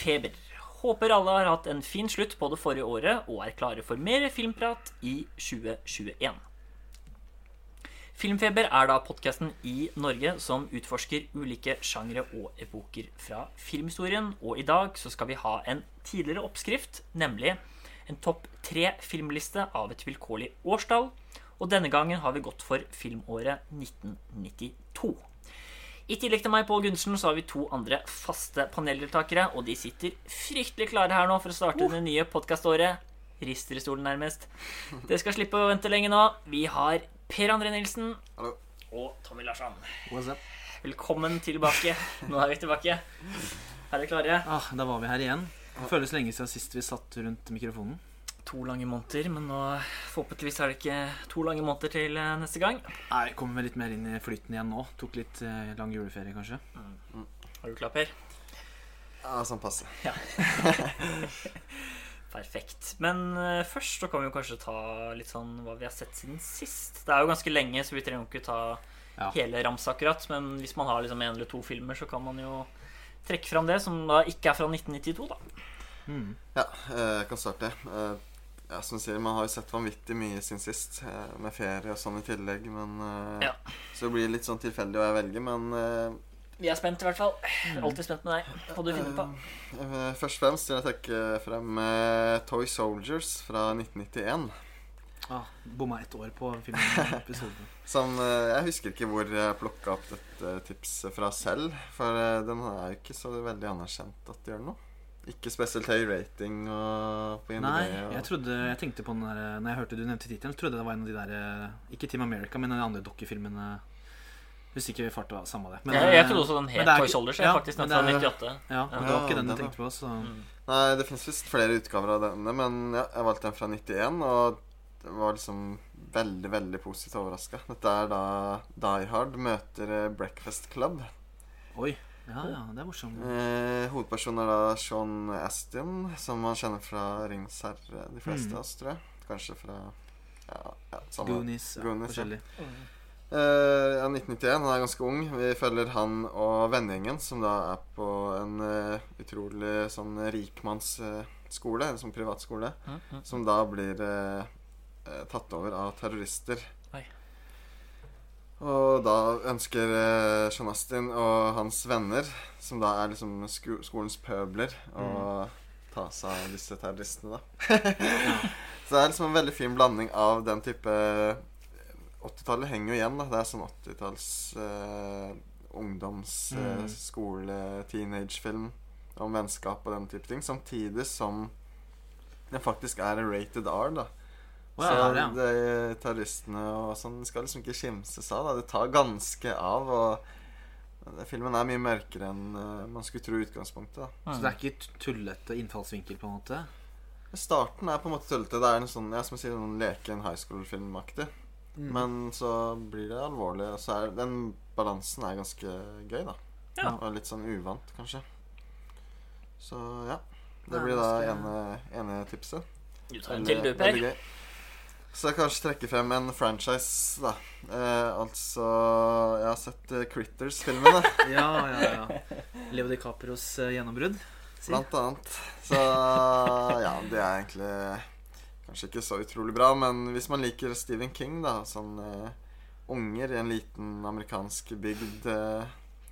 Filmfeber. Håper alle har hatt en fin slutt på det forrige året og er klare for mer filmprat i 2021. Filmfeber er da podkasten i Norge som utforsker ulike sjangre og epoker fra filmhistorien. Og i dag så skal vi ha en tidligere oppskrift, nemlig en topp tre filmliste av et vilkårlig årstall. Og denne gangen har vi gått for filmåret 1992. I tillegg til meg, Pål Gundersen, så har vi to andre faste paneldeltakere. Og de sitter fryktelig klare her nå for å starte det nye podkaståret. Rister i stolen, nærmest. Dere skal slippe å vente lenge nå. Vi har Per André Nilsen Hallo. og Tommy Larsson. What's up? Velkommen tilbake. Nå er vi tilbake. Er dere klare? Ah, da var vi her igjen. Det føles lenge siden sist vi satt rundt mikrofonen. To lange måneder, men nå forhåpentligvis er det ikke to lange måneder til eh, neste gang. Nei, Kommer vi litt mer inn i flyten igjen nå. Tok litt eh, lang juleferie, kanskje. Er du klar, Per? Ja, sånn passe. Perfekt. Men uh, først så kan vi jo kanskje ta litt sånn hva vi har sett siden sist. Det er jo ganske lenge, så vi trenger jo ikke ta Ja. hele ramsa akkurat. Men hvis man har liksom en eller to filmer, så kan man jo trekke fram det, som da ikke er fra 1992, da. Mm. Ja, eh, jeg kan starte. Ja, som du sier, Man har jo sett vanvittig mye siden sist, eh, med ferie og sånn i tillegg. Men eh, Ja. Så det blir litt sånn tilfeldig hva jeg velger. Men uh, Vi er spent, i hvert fall. Alltid spent med deg. Hva du finner på. Uh, først og fremst vil jeg trekke frem uh, Toy Soldiers fra 1991. Ah, Bomma ett år på filmepisoden. Som Jeg husker ikke hvor jeg plukka opp dette tipset fra selv. For den er jo ikke så veldig anerkjent at det gjør noe. Ikke spesielt høy rating og på IMDb. Nei, og, jeg trodde Jeg tenkte på den der Når jeg hørte du nevnte tittelen, trodde jeg det var en av de der eh, Ikke Team America, men den andre dokkefilmene. Husker ikke vi farta var samme det. Men, Jeg, jeg eh, trodde også den het Toy Soldiers. ja, faktisk, den men fra det er- 98. Ja, men det var ikke den du tenkte på. Så Mm. Nei, det fins visst flere utgaver av denne, men ja, jeg valgte den fra 91, og det var liksom veldig, veldig positivt overraska. Dette er da Die Hard møter eh, Breakfast Club. Oi. Ja, ja, det er morsomt. Eh, hovedpersonen er da Sean Astin, som man kjenner fra Rings herre, de fleste Mm. av oss, tror jeg. Kanskje fra ja, ja, samme. Goonies. Ja, Goonies, ja. forskjellig. Eh, ja, 1991. Han er ganske ung. Vi følger han og vennegjengen, som da er på en uh, utrolig sånn rikmannsskole, en sånn privatskole, Mm, mm. som da blir eh, tatt over av terrorister. Og da ønsker eh, Sean Astin og hans venner, som da er liksom sko skolens pøbler, å ta seg av disse terroristene, da. Så det er liksom en veldig fin blanding av den type 80-tallet henger jo igjen, da. Det er sånn 80-talls eh, ungdoms, eh, Mm. eh, om vennskap og den type ting. Samtidig som den faktisk er rated R, da. Å, ja, så det er de terroristene og sånn skal liksom ikke kimses av. da Det tar ganske av. Og filmen er mye mørkere enn eh, man skulle tro i utgangspunktet. da Så det er ikke tullete innfallsvinkel, på en måte? Starten er på en måte tullete. Det er en sånn, ja, som jeg sier, noen leke en high school-filmaktig. Mm. Men så blir det alvorlig. Og så er den balansen er ganske gøy, da. Ja. Og litt sånn uvant, kanskje. Så ja. Det blir da ene, ene tipset. Du tar en til, du, Per. Så jeg kanskje trekke frem en franchise, da. Eh, altså Jeg har sett uh, Critters-filmen, da. Ja, ja, ja. Leo DiCaprios uh, gjennombrudd. Si. blant annet. Så ja, det er egentlig kanskje ikke så utrolig bra, men hvis man liker Stephen King, da, sånn uh, unger i en liten amerikansk bygd, uh,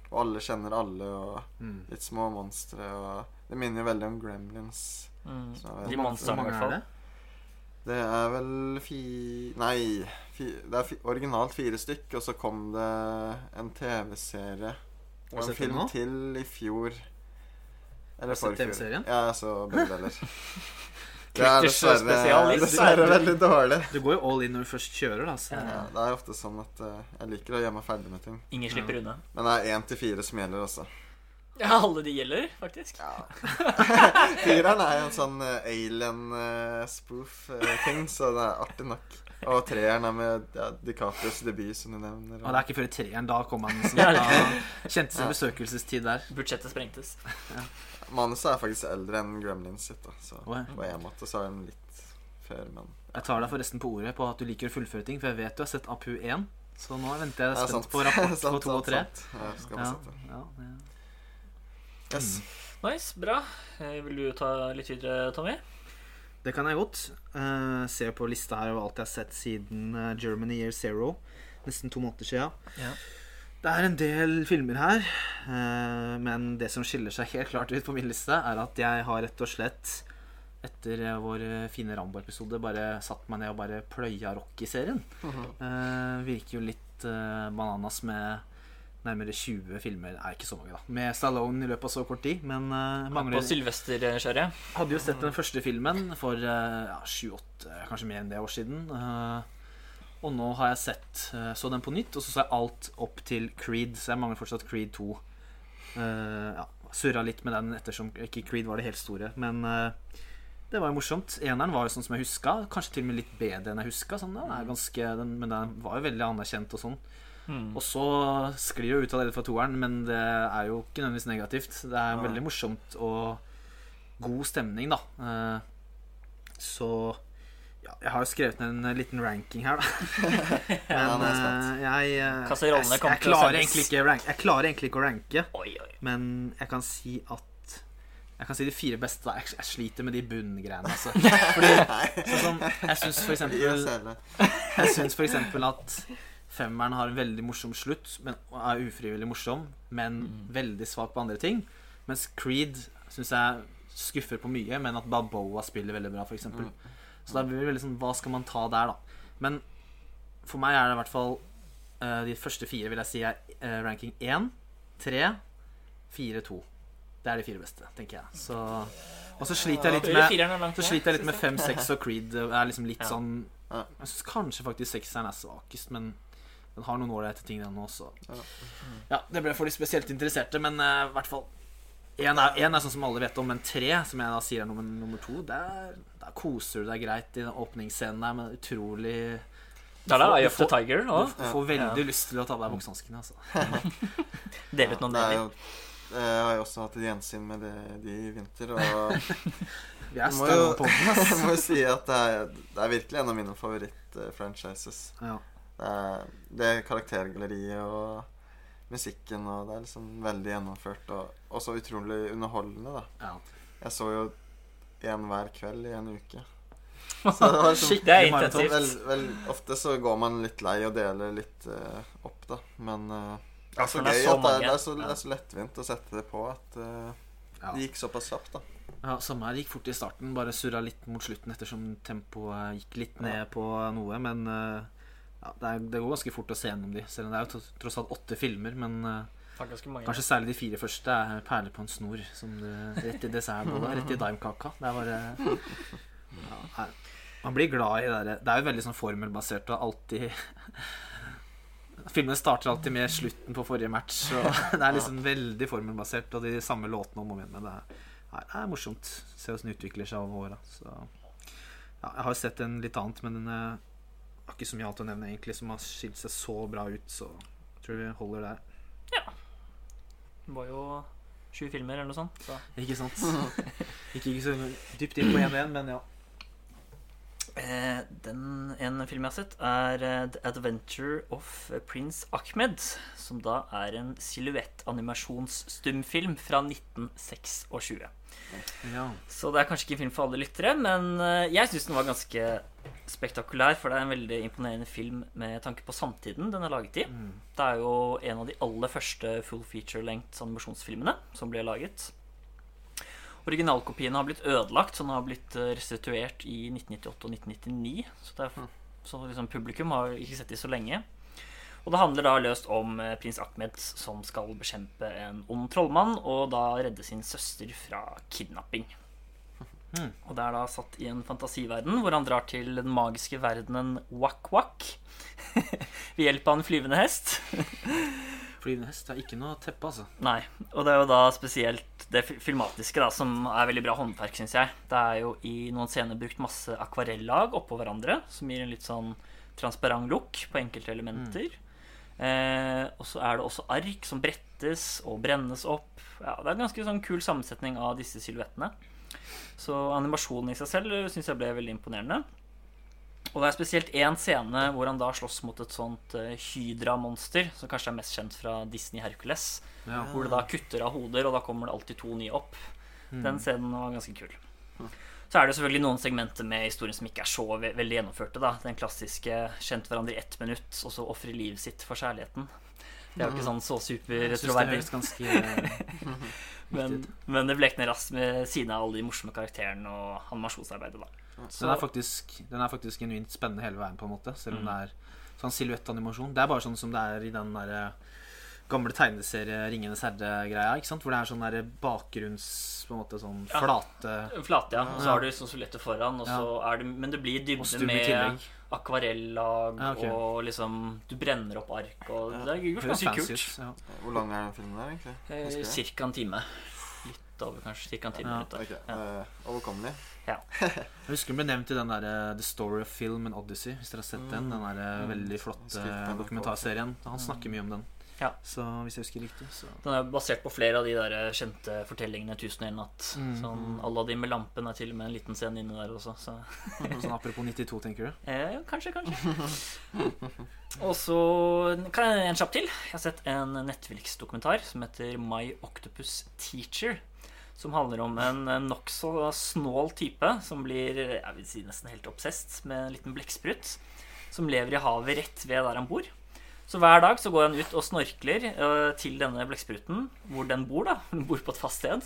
og alle kjenner alle, og Mm. litt små monstre, og Det minner jo veldig om Gremlins. Mm. Så De. Monstrene, i hvert er fall. Det? Er vel fi... Nei, fi, det er fi, originalt fire stykk, og så kom det en TV-serie og en film til i fjor. Eller forfjor. TV-serien? Ja, jeg så begge deler. Det er dessverre, dessverre veldig dårlig. Du går jo all in når du først kjører, da. Så. Ja, det er ofte sånn at eh, jeg liker å gjøre meg ferdig med ting. Ingen slipper unna. Men det er én til fire som gjelder også. Ja, alle de gjelder, faktisk. Ja. Fireren er jo en sånn uh, alien-spoof-ting, så det er artig nok. Og treeren er med ja, DiCaprios debut, som du nevner. Og det er ikke før i treeren. Da kom han som da kjente sin besøkelsestid der. Budsjettet sprengtes. Manuset er faktisk eldre enn Gremlins sitt, da. Så Oi. på en måte så er den litt før, men Jeg tar deg forresten på ordet på at du liker å fullføre ting, for jeg vet du har sett Apu 1. Så nå venter jeg spent sant. på rapport på 2 og 3. sant. Ja, skal Ja, det. ja, ja. Yes. Nice, bra. Eh, Vil du ta litt videre, Tommy? Det kan jeg godt. Uh, ser på lista her over alt jeg har sett siden uh, Germany Year Zero. Nesten to måneder siden. Ja. Det er en del filmer her, eh, men det som skiller seg helt klart ut på min liste, er at jeg har rett og slett etter eh, vår eh, fine Rambo-episode bare satt meg ned og bare pløya Rocky-serien. Eh, virker jo litt eh, bananas med nærmere 20 filmer er ikke så mange, da. Med Stallone i løpet av så kort tid. Men uh, På mangler Sylvester-skjæret? Hadde jo sett den første filmen for uh, ja, 7-8, kanskje mer enn det år siden. Uh, og nå har jeg sett uh, så den på nytt, og så så jeg alt opp til Creed. Så jeg mangler fortsatt Creed 2. Uh, ja, Surra litt med den ettersom ikke Creed var det helt store. Men det var jo morsomt. Eneren var jo sånn som jeg huska. Kanskje til og med litt bedre enn jeg huska. Sånn, den er ganske, den, men den var jo veldig anerkjent og sånn. Mm. Og så sklir jo ut av det fra toeren, men det er jo ikke nødvendigvis negativt. Det er veldig morsomt og god stemning, da. Eh, Så ja, jeg har jo skrevet ned en liten ranking her, da. Men er jeg eh, jeg, eh, jeg, jeg, klarer egentlig ikke rank, jeg klarer egentlig ikke å ranke, men jeg kan si at Jeg kan si de fire beste. da. Jeg, sliter med de bunngreiene, altså. Fordi, sånn Jeg syns for eksempel jeg syns eksempel at femmeren har en veldig morsom slutt, men er ufrivillig morsom, men veldig svak på andre ting. Mens Creed syns jeg skuffer på mye, men at Balboa spiller veldig bra, f.eks. Mm. Så da blir det veldig sånn Hva skal man ta der, da? Men for meg er det i hvert fall uh, De første fire vil jeg si er uh, ranking 1, 3, 4, 2. Det er de fire beste, tenker jeg. Så, og så sliter jeg litt med så sliter jeg litt med fem, 5, 6 og Creed. Det er liksom litt sånn Jeg syns kanskje faktisk sekseren er svakest, men den har noen ålreite ting, den også. Ja. Ja, det ble for de spesielt interesserte, men eh, i hvert fall Én er, en er sånn som alle vet om, men tre, som jeg da sier er nummer, nummer to, der, der koser du deg greit i den åpningsscenen der med utrolig du får, Du får- Tiger Du får veldig lyst til å ta på deg buksehanskene, altså. Det vet noen Det er deler. jo Jeg har jo også hatt et gjensyn med det, de i vinter, og Vi er må jo- på den, altså. jeg må jo si at det er, det er virkelig en av mine favorittfranchises. Ja. Det er, det er karaktergalleriet og musikken, og det er liksom veldig gjennomført og så utrolig underholdende, da. Ja. Jeg så jo en hver kveld i en uke. Så det var liksom Det er intensivt. vel, vel, Ofte så går man litt lei og deler litt uh, opp, da. Men uh, det er så gøy at det det, er så, det er så lettvint å sette det på at uh, det gikk såpass kjapt, da. Ja, samme her gikk fort i starten. Bare surra litt mot slutten ettersom tempoet gikk litt ned på noe. Men eh, ja, det, er, det går ganske fort å se gjennom de. Selv om det er jo tross alt åtte filmer. Men eh, kanskje særlig de fire første er perler på en snor. Som det, rett i dessertbolla. Rett i daimkaka. Det er bare ja. Man blir glad i det derre Det er jo veldig sånn formelbasert og alltid Filmene starter alltid med slutten på forrige match. Og det er liksom veldig formelbasert, og de samme låtene om og om igjen. Men det er, det er morsomt. Se åssen det utvikler seg over åra. Ja, jeg har jo sett en litt annet, men den har ikke så mye annet å nevne egentlig som har skilt seg så bra ut, så jeg tror vi holder der. Det var jo sju filmer eller noe sånt. Så. Ikke sant? Ikke, ikke så dypt inn på 1-1, men ja. Eh, den, en film jeg har sett, er eh, The Adventure of Prince Ahmed. Som da er en silhuettanimasjonsstumfilm fra 1926. ja. Så det er kanskje ikke en film for alle lyttere, men eh, jeg syns den var ganske spektakulær. For det er en veldig imponerende film med tanke på samtiden den er laget i. Mm. Det er jo en av de aller første full feature-length animasjonsfilmene som ble laget. Originalkopiene har blitt ødelagt, så den har blitt eh, restituert i 1998 og 1999. Så, det er, så liksom publikum har ikke sett de så lenge. Og det handler da løst om eh, prins Ahmed som skal bekjempe en ond trollmann og da redde sin søster fra kidnapping. Mm. Og det er da satt i en fantasiverden hvor han drar til den magiske verdenen Wak-Wak ved hjelp av en flyvende hest. Flyvende hest er ikke noe teppe, altså. Nei, og det er jo da spesielt det filmatiske da, som er veldig bra håndverk, syns jeg. Det er jo i noen scener brukt masse akvarellag oppå hverandre, som gir en litt sånn transparent look på enkelte elementer. Eh, og så er det også ark som brettes og brennes opp. Ja, det er en ganske sånn kul sammensetning av disse silhuettene. Så animasjonen i seg selv syns jeg ble veldig imponerende. Og det er spesielt én scene hvor han da slåss mot et sånt uh, Hydra-monster, som kanskje er mest kjent fra Disney Hercules. Ja. Hvor det da kutter av hoder, og da kommer det alltid to nye opp. Mm. Den scenen var ganske kul. Så er det selvfølgelig noen segmenter med historien som ikke er så ve veldig gjennomførte. da Den klassiske 'kjent hverandre i ett minutt', og så ofre livet sitt for kjærligheten. Det er jo ikke sånn så super supertroverdig. eh, Men, men det blekner raskt med siden av alle de morsomme karakterene og animasjonsarbeidet. da Den er faktisk, den er faktisk genuint spennende hele veien, på en måte. Selv om Mm. det er sånn silhuettanimasjon. Det er bare sånn som det er i den der gamle tegneserie 'Ringenes herre'-greia. ikke sant? Hvor det er sånn der bakgrunns På en måte sånn Ja. flate Flate, ja. Og så har du sånn solette foran, og så er det, men det blir dybde med tillegg. Akvarellag, Ja, okay. og liksom Du brenner opp ark, og Ja. det er ganske fancy kult. Ja. Hvor lang er den filmen der, egentlig? Eh. Cirka en time. Litt over, kanskje. Cirka en time. Ja. minutter. Okay. Ja. eh, Overkommelig. Jeg husker den ble nevnt i den der The Story of Film and Odyssey, hvis dere har sett den. Den der Mm. veldig flotte dokumentarserien. Han snakker mye om den. Ja. Så hvis jeg husker riktig, så Den er basert på flere av de der kjente fortellingene 'Tusen og en natt'. Mm. Sånn Aladdin med lampen er til og med en liten scene inne der også. Så Sånn apropos 92, tenker du? eh, ja, kanskje, kanskje. Og så kan jeg en kjapp til. Jeg har sett en Netflix-dokumentar som heter My Octopus Teacher. Som handler om en en nokså snål type som blir jeg vil si nesten helt obsesst med en liten blekksprut. Som lever i havet rett ved der han bor. Så hver dag så går han ut og snorkler eh, til denne blekkspruten, hvor den bor. da Den bor på et fast sted.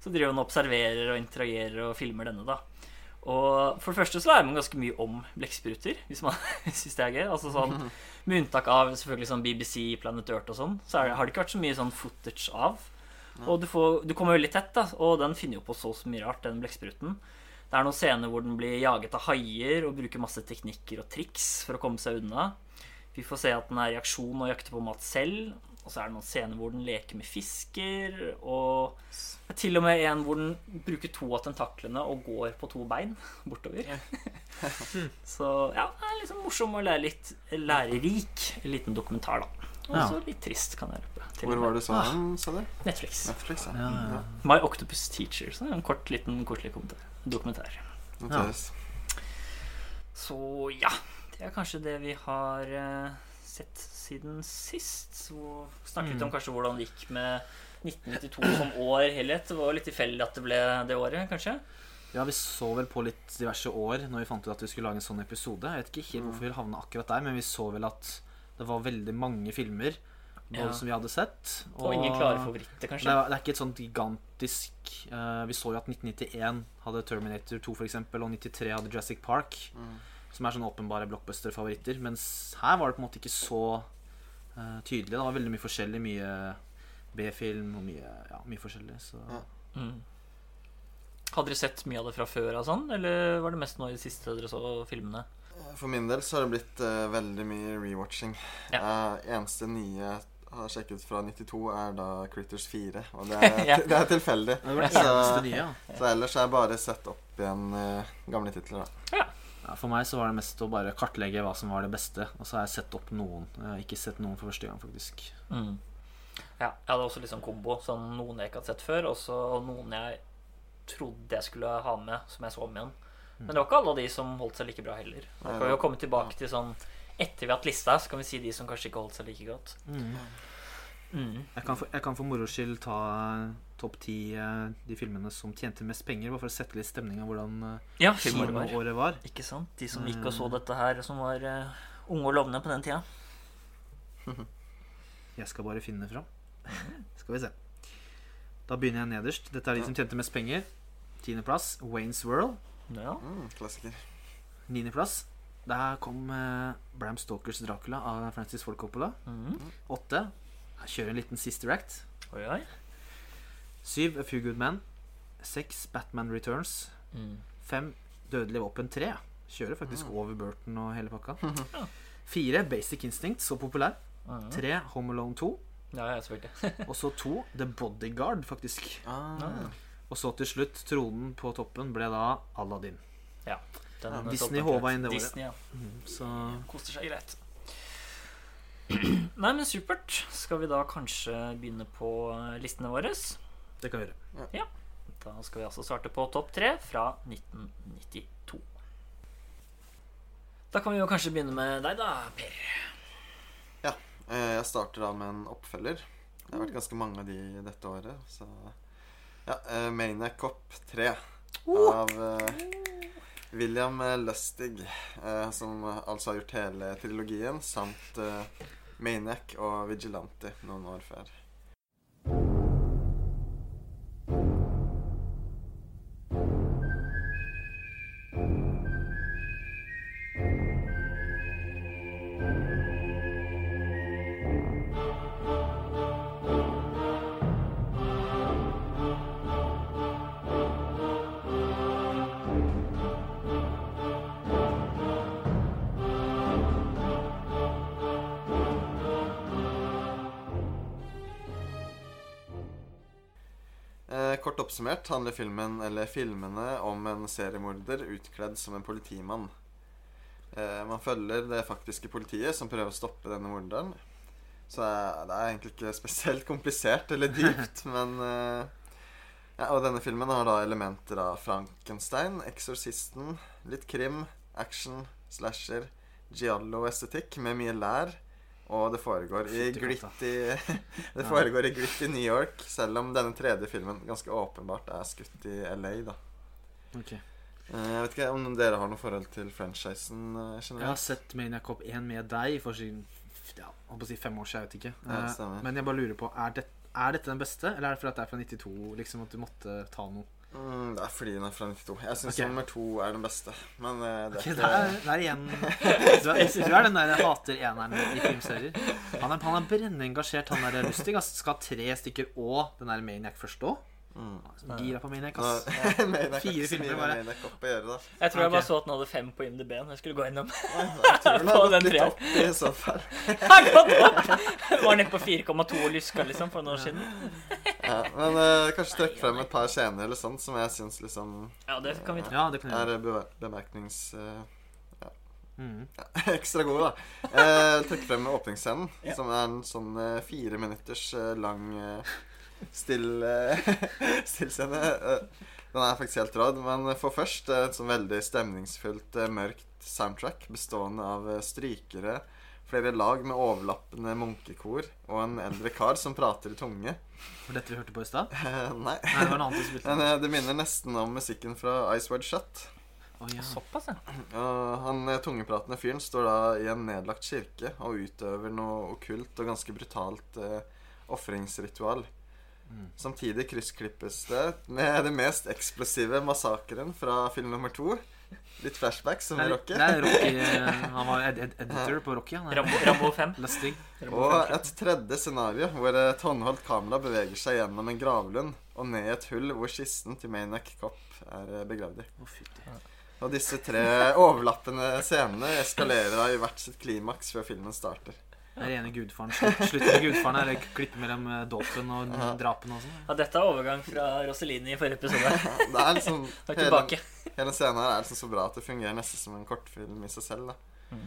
Så driver han og observerer og interagerer og filmer denne, da. Og for det første så lærer man ganske mye om blekkspruter, hvis man syns det er gøy. Altså sånn, Med unntak av selvfølgelig sånn BBC, Planet Earth og sånn, så det, har det ikke vært så mye sånn footage av. Og du, får, du kommer veldig tett, da, og den finner jo på så, så mye rart, den blekkspruten. Det er noen scener hvor den blir jaget av haier og bruker masse teknikker og triks for å komme seg unna. Vi får se at den er i aksjon og jakter på mat selv. Og så er det noen scener hvor den leker med fisker. Og det er til og med en hvor den bruker to av tentaklene og går på to bein bortover. så ja, det er liksom morsom og lære litt lærerik liten dokumentar, da. Og så litt trist, kan jeg røpe. Hvor var det sånn, så den, sa du? Netflix. Netflix, ja. Ja, ja. My Octopus Teacher. Så en kort, liten, koselig dokumentar. Noteres. Så ja, det er kanskje det vi har eh, sett siden sist. Så snakket Mm. om kanskje hvordan det gikk med 1992 som år helhet. Det var litt tilfeldig at det ble det året, kanskje. Ja, vi så vel på litt diverse år når vi fant ut at vi skulle lage en sånn episode. Jeg vet ikke helt hvorfor vi havna akkurat der, men vi så vel at det var veldig mange filmer både Ja. som vi hadde sett. Og ingen klare favoritter, Det kanskje. er, det er ikke et sånt gigantisk uh, Vi så jo at 1991 hadde Terminator 2 for eksempel, og 93 hadde Jurassic Park. Mm. Som er sånne åpenbare blockbuster-favoritter. Mens her var det på en måte ikke så uh, tydelig. Det var veldig mye forskjellig. Mye B-film og mye, ja, mye forskjellig. Så Ja. Mm. Hadde dere sett mye av det fra før, av sånn, eller var det mest nå i det siste dere så filmene? For min del så har det blitt uh, veldig mye rewatching. Ja. Uh, eneste nye jeg har sjekket fra 92, er da Critters 4. Og det er, Ja. det er tilfeldig. det det Så- nye. Ja. Så ellers har jeg bare sett opp igjen uh, gamle titler. da Ja, for meg så var det mest å bare kartlegge hva som var det beste. Og så har jeg sett opp noen. Jeg har ikke sett noen for første gang, faktisk. Mm. Ja, jeg hadde også litt sånn kombo. Sånn noen jeg ikke hadde sett før, og så noen jeg trodde jeg skulle ha med, som jeg så om igjen. Men det var ikke alle de som holdt seg like bra heller. Da Nei, kan vi jo komme tilbake til sånn Etter vi har hatt lista, så kan vi si de som kanskje ikke holdt seg like godt. Mm. Jeg kan for, jeg kan for moro skyld ta eh, topp ti eh, de filmene som tjente mest penger, bare for å sette litt stemning av hvordan eh, Ja, filmåret var. var. Ikke sant? De som gikk og så dette her, som var uh, unge og lovende på den tida. Jeg skal bare finne fram. Skal vi se. Da begynner jeg nederst. Dette er de som tjente mest penger. Tiendeplass Waynes World. Ja. Mm, klassiker. Niendeplass der kom uh, Bram Stokers Dracula av Francis Ford Coppola. Mm. Jeg kjører en liten sister act. Oi, oi. Syv A Few Good Men. Seks Batman Returns. Mm. Fem Dødelig våpen 3. Kjører faktisk Mm. over Burton og hele pakka. Ja. Fire Basic Instinct, så populær. Mm. Tre Home Alone 2. Ja. Og så to The Bodyguard, faktisk. Ah. Og så til slutt, tronen på toppen ble da Aladdin. Ja, Disney håva inn det året. Disney, ja. Så Koster seg greit. Nei, men supert. Skal vi da kanskje begynne på eh, listene våre? det kan vi gjøre. Ja. Da skal vi altså starte på topp tre fra 1992. Da kan vi jo kanskje begynne med deg, da, Per. Ja. eh, Jeg starter da med en oppfølger. Det har vært ganske mange av de dette året. Så ja, eh, Maniac Cop 3 av eh, William Lustig, som altså har gjort hele trilogien, samt Maniac og Vigilante noen år før. Kort oppsummert handler filmen, eller filmene om en seriemorder utkledd som en politimann. Eh, man følger det faktiske politiet som prøver å stoppe denne morderen. Så det er egentlig ikke spesielt komplisert eller dypt, men eh, ja, Og denne filmen har da elementer av Frankenstein, Eksorsisten, litt krim, action, slasher, giallo-estetikk med mye lær. Og det foregår i glitt i, Det foregår i gritty New York, selv om denne tredje filmen ganske åpenbart er skutt i LA, da. Ok. Eh, Jeg vet ikke om dere har noe forhold til franchisen generelt? Jeg har sett Maniac Cop 1 med deg for siden ja, holdt på å si fem år siden. Jeg vet ikke. Ja, Eh. Men jeg bare lurer på er, det, er dette den beste, eller er det fordi det er fra 92? Liksom at du måtte ta noe? Mm, det er fordi den er fra 92. Jeg syns okay. nummer to er den beste. Men eh, det er er, ikke det er igjen Du er, du er den der hater eneren i filmserier. Han er, han er brennende engasjert, han der Lustig. Altså, Skal ha tre stykker og den der Maniac først òg? Mm. Gira på Maniac, ass. Fire filmer bare. Jeg tror jeg bare så at den hadde fem på IMDb når jeg skulle gå innom. Jeg tror den hadde har gått litt opp i så fall. Har gått opp! Var nede på 4,2 og lyska liksom for noen år siden. Ja, men uh, kanskje trekke frem et par scener eller sånt som jeg syns liksom Ja, det kan vi ta. Ja, det kan er bemerknings... eh, Mm. ekstra gode, da. Eh, trekke frem åpningsscenen, Ja. som er en sånn eh, fire minutters eh, lang eh, stillscene. Eh, den er faktisk helt råd, men for først eh, et sånn veldig stemningsfullt, eh, mørkt soundtrack bestående av eh, strykere, flere lag med overlappende munkekor og en eldre kar som prater i tunge. Var dette vi hørte på i stad? Eh, nei. Nei, det var en annen som spilte. Men eh, det minner nesten om musikken fra Ice Wide Shut. Oh, ja. Såpass, ja. Og han eh, tungepratende fyren står da i en nedlagt kirke og utøver noe okkult og ganske brutalt eh, ofringsritual. Samtidig kryssklippes det med det mest eksplosive massakren fra film nummer to. Litt flashback, som i Rocky. er Rocky eh, Han var ed ed editor på Rocky. Han er Rambo, Rambo 5. Lustig. Rambo Og 5. et tredje scenario hvor et håndholdt kamera beveger seg gjennom en gravlund og ned i et hull hvor kisten til Maniac Cop er eh, begravd i. Og disse tre overlappende scenene eskalerer i hvert sitt klimaks før filmen starter. Det er rene gudfaren. Slutt, slutt med gudfaren Her, klippe mellom eh, dåpen og drapen drapene og sånn. Ja, dette er overgang fra Rossellini i forrige episode. Det er liksom hele, hele scenen her er liksom så bra at det fungerer nesten som en kortfilm i seg selv. da Mm.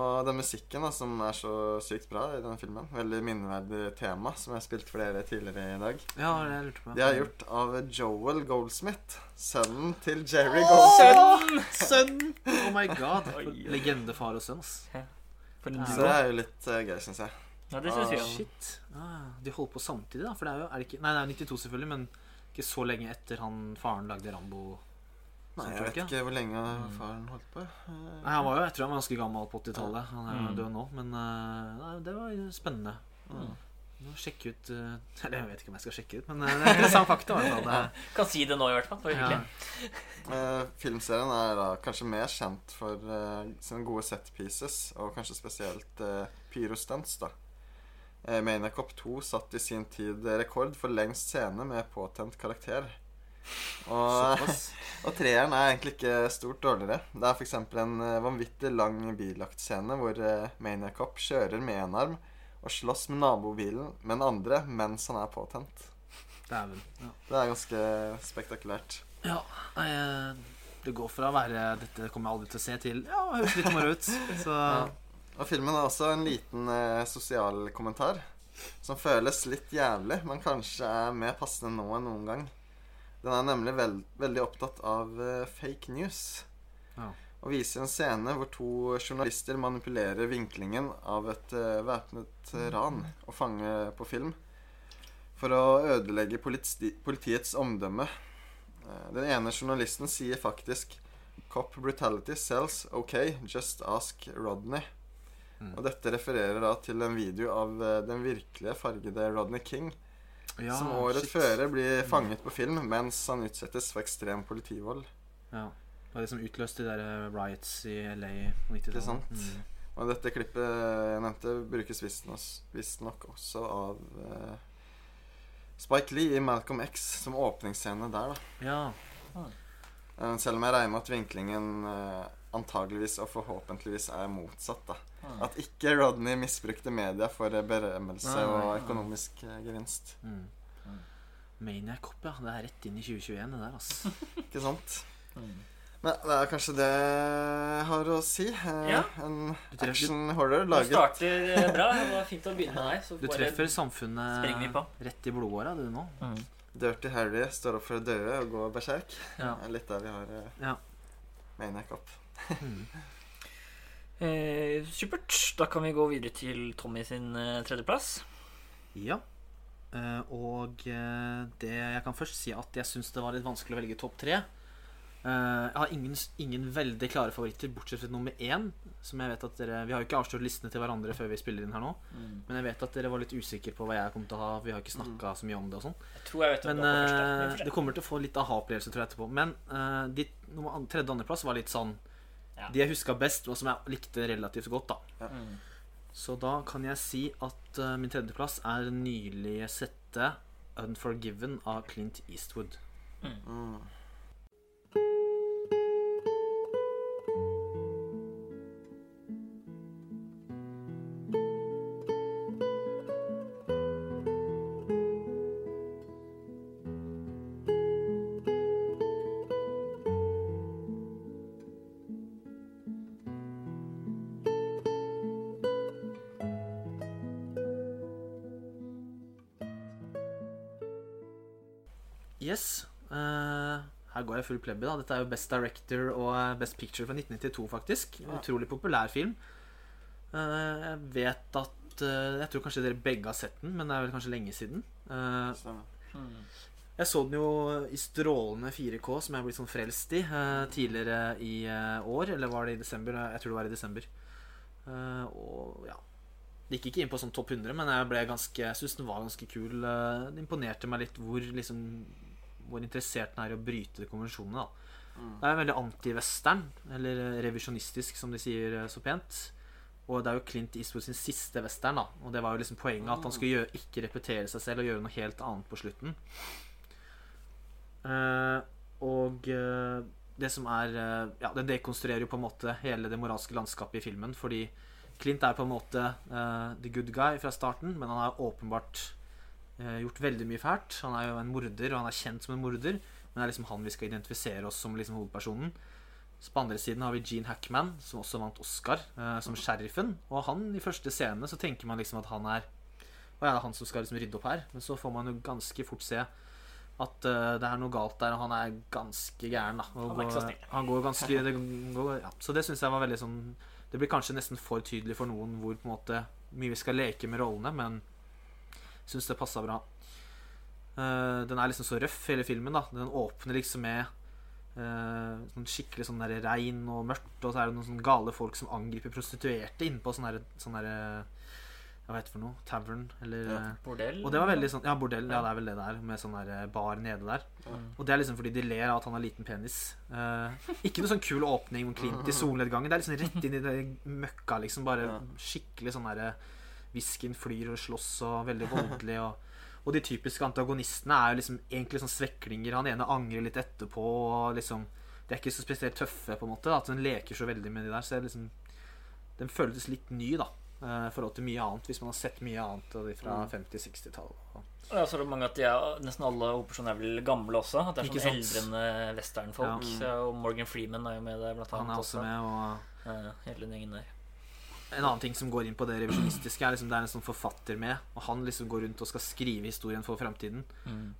Og den musikken da som er så sykt bra i denne filmen, veldig minneverdig tema, som jeg har spilt for dere tidligere i dag, Ja, det lurte på. de er gjort av Joel Goldsmith, sønnen til Jerry Goldsmith. Sønn! Oh my god. Legendefar og sønn, Så det er jo litt uh, gøy, syns jeg. Ja, det syns vi om. Shit. Ah, de holder på samtidig, da. For det er jo er det ikke, Nei, det er jo 92 selvfølgelig, men ikke så lenge etter han faren lagde Rambo. Nei, jeg vet ikke hvor lenge Mm. faren holdt på. Eh, Nei, Han var jo, jeg tror han var ganske gammel på 80-tallet. Han er jo Mm. død nå, men nei, det var spennende. Mm. Må Sjekke ut eh, Eller jeg vet ikke om jeg skal sjekke ut, men eh, det er interessant fakta. Kan si det nå, i hvert fall. Det var ja. Eh, filmserien er da kanskje mer kjent for uh, sine gode set pieces, og kanskje spesielt uh, pyrostunts. da. Uh, Maniac Cop 2 satt i sin tid rekord for lengst scene med påtent karakter. Og, og treeren er egentlig ikke stort dårligere. Det er f.eks. en vanvittig lang bijaktscene hvor uh, Maniacop kjører med én arm og slåss med nabobilen med den andre mens han er påtent. Dæven. Ja. Det er ganske spektakulært. ja. Eh, det går fra å være 'dette kommer jeg aldri til å se' til 'ja, det høres litt moro ut'. Så Ja. Og filmen har også en liten eh, sosial kommentar som føles litt jævlig, men kanskje er mer passende nå enn noen gang. Den er nemlig veld veldig opptatt av eh, fake news. Ja. Og viser en scene hvor to journalister manipulerer vinklingen av et uh, væpnet eh, ran og fange på film for å ødelegge politi politiets omdømme. Uh, den ene journalisten sier faktisk Cop brutality sells. OK, just ask Rodney. Mm. Og dette refererer da til en video av uh, den virkelige fargede Rodney King, Ja, som året før blir fanget på film mens han utsettes for ekstrem politivold. Ja. Det var det som utløste de der eh, riots i LA på 90-tallet. Ikke sant? Mm. Og dette klippet jeg nevnte, brukes visstnok også av uh, Spike Lee i Malcolm X som åpningsscene der, da. Ja. Eh, selv om jeg regner med at vinklingen uh, antageligvis og forhåpentligvis er motsatt. da. Ah. At ikke Rodney misbrukte media for berømmelse nei, og økonomisk gevinst. Mm. Mm. Maniac Cop, ja. Det er rett inn i 2021, det der, altså. Ikke sant? Mm. Men det er kanskje det jeg har å si. Eh, Ja. En action-horror Du starter eh, bra. Det var fint å begynne med deg. Så Du treffer samfunnet springer vi på. rett i blodåra, du nå. Mm. Dirty Harry står opp for å døde og gå berserk. Ja. Det er litt der vi har eh, Ja. Maniac opp. Mm. Eh, supert. Da kan vi gå videre til Tommy sin eh, tredjeplass. Ja. Eh, og det jeg kan først si at jeg syns det var litt vanskelig å velge topp tre. Eh, jeg har ingen, ingen veldig klare favoritter, bortsett fra nummer én. Som jeg vet at dere Vi har jo ikke avslørt listene til hverandre før vi spiller inn her nå. Men jeg vet at dere var litt usikre på hva jeg kom til å ha. Vi har ikke snakka så mye om det og sånn. Men eh, får se. det kommer til å få litt aha-opplevelse tror jeg etterpå. Men uh, de nummer tredje- og andreplass var litt sånn Ja. De jeg huska best, og som jeg likte relativt godt. da Mm. Så da kan jeg si at uh, min tredjeplass er nylige sette 'Unforgiven' av Clint Eastwood. Mm. Yes. Uh, her går jeg full plebbe. da Dette er jo Best Director og eh, Best Picture fra 1992, faktisk. Ja. Utrolig populær film. Uh, jeg vet at Jeg tror kanskje dere begge har sett den, men det er vel kanskje lenge siden. Mm. Jeg så den jo i strålende 4K, som jeg er blitt sånn frelst i, eh, tidligere i år. Eller var det i desember? Jeg tror det var i desember. Og ja Det gikk ikke inn på sånn topp 100, men jeg ble ganske Jeg syns den var ganske kul. Det imponerte meg litt hvor liksom Hvor interessert den er i å bryte konvensjonene. Mm. Det er veldig anti-western, eller eh, revisjonistisk, som de sier eh, så pent. Og det er jo Clint Eastwood sin siste western, da. Og det var jo liksom poenget at han skulle gjøre, ikke repetere seg selv og gjøre noe helt annet på slutten. Uh, og uh, det som er uh, Ja, det dekonstruerer jo på en måte hele det moralske landskapet i filmen. Fordi Clint er på en måte the good guy fra starten, men han er åpenbart gjort veldig mye fælt. Han er jo en morder, og han er kjent som en morder. Men det er liksom han vi skal identifisere oss som liksom hovedpersonen. Så på andre siden har vi Gene Hackman, som også vant Oscar, eh, som sheriffen. Og han i første scene så tenker man liksom at han er Å ja, det er han som skal liksom rydde opp her. Men så får man jo ganske fort se at uh, det er noe galt der, og han er ganske gæren. da og Han går- Han går ganske det går, ja. Så det syns jeg var veldig sånn Det blir kanskje nesten for tydelig for noen hvor på en måte mye vi skal leke med rollene, men syns det passa bra. Eh, den er liksom så røff, hele filmen. da Den åpner liksom med eh, sånn skikkelig sånn der regn og mørkt, og så er det noen sånne gale folk som angriper prostituerte innpå sånn der, sånn der Hva heter det for noe? Tavern? Eller Ja. eh, Bordell. Og det var veldig sånn Ja, bordell. Ja, det er vel det der, med sånn der eh, bar nede der. Mm. Og det er liksom fordi de ler av at han har liten penis. Eh, ikke noe sånn kul åpning med Clint i solnedgangen. Det er liksom rett inn i det møkka, liksom. Bare skikkelig sånn derre Whiskyen flyr og slåss og veldig voldelig. Og, og de typiske antagonistene er jo liksom egentlig sånn sveklinger. Han ene angrer litt etterpå, og liksom De er ikke så spesielt tøffe, på en måte. At den leker så veldig med de der. Så det er liksom Den føltes litt ny, da. eh, I forhold til mye annet, hvis man har sett mye annet av de fra Mm. 50-60-tallet. Ja, så er det mange at de er, Nesten alle operasjoner er vel gamle også. At det er sånn eldrende westernfolk. Ja. Og Morgan Freeman er jo med der, blant Han er også med, og Ja, hele den gjengen der. En annen ting som går inn på det revisjonistiske, er liksom det er en sånn forfatter med. Og han liksom går rundt og skal skrive historien for framtiden.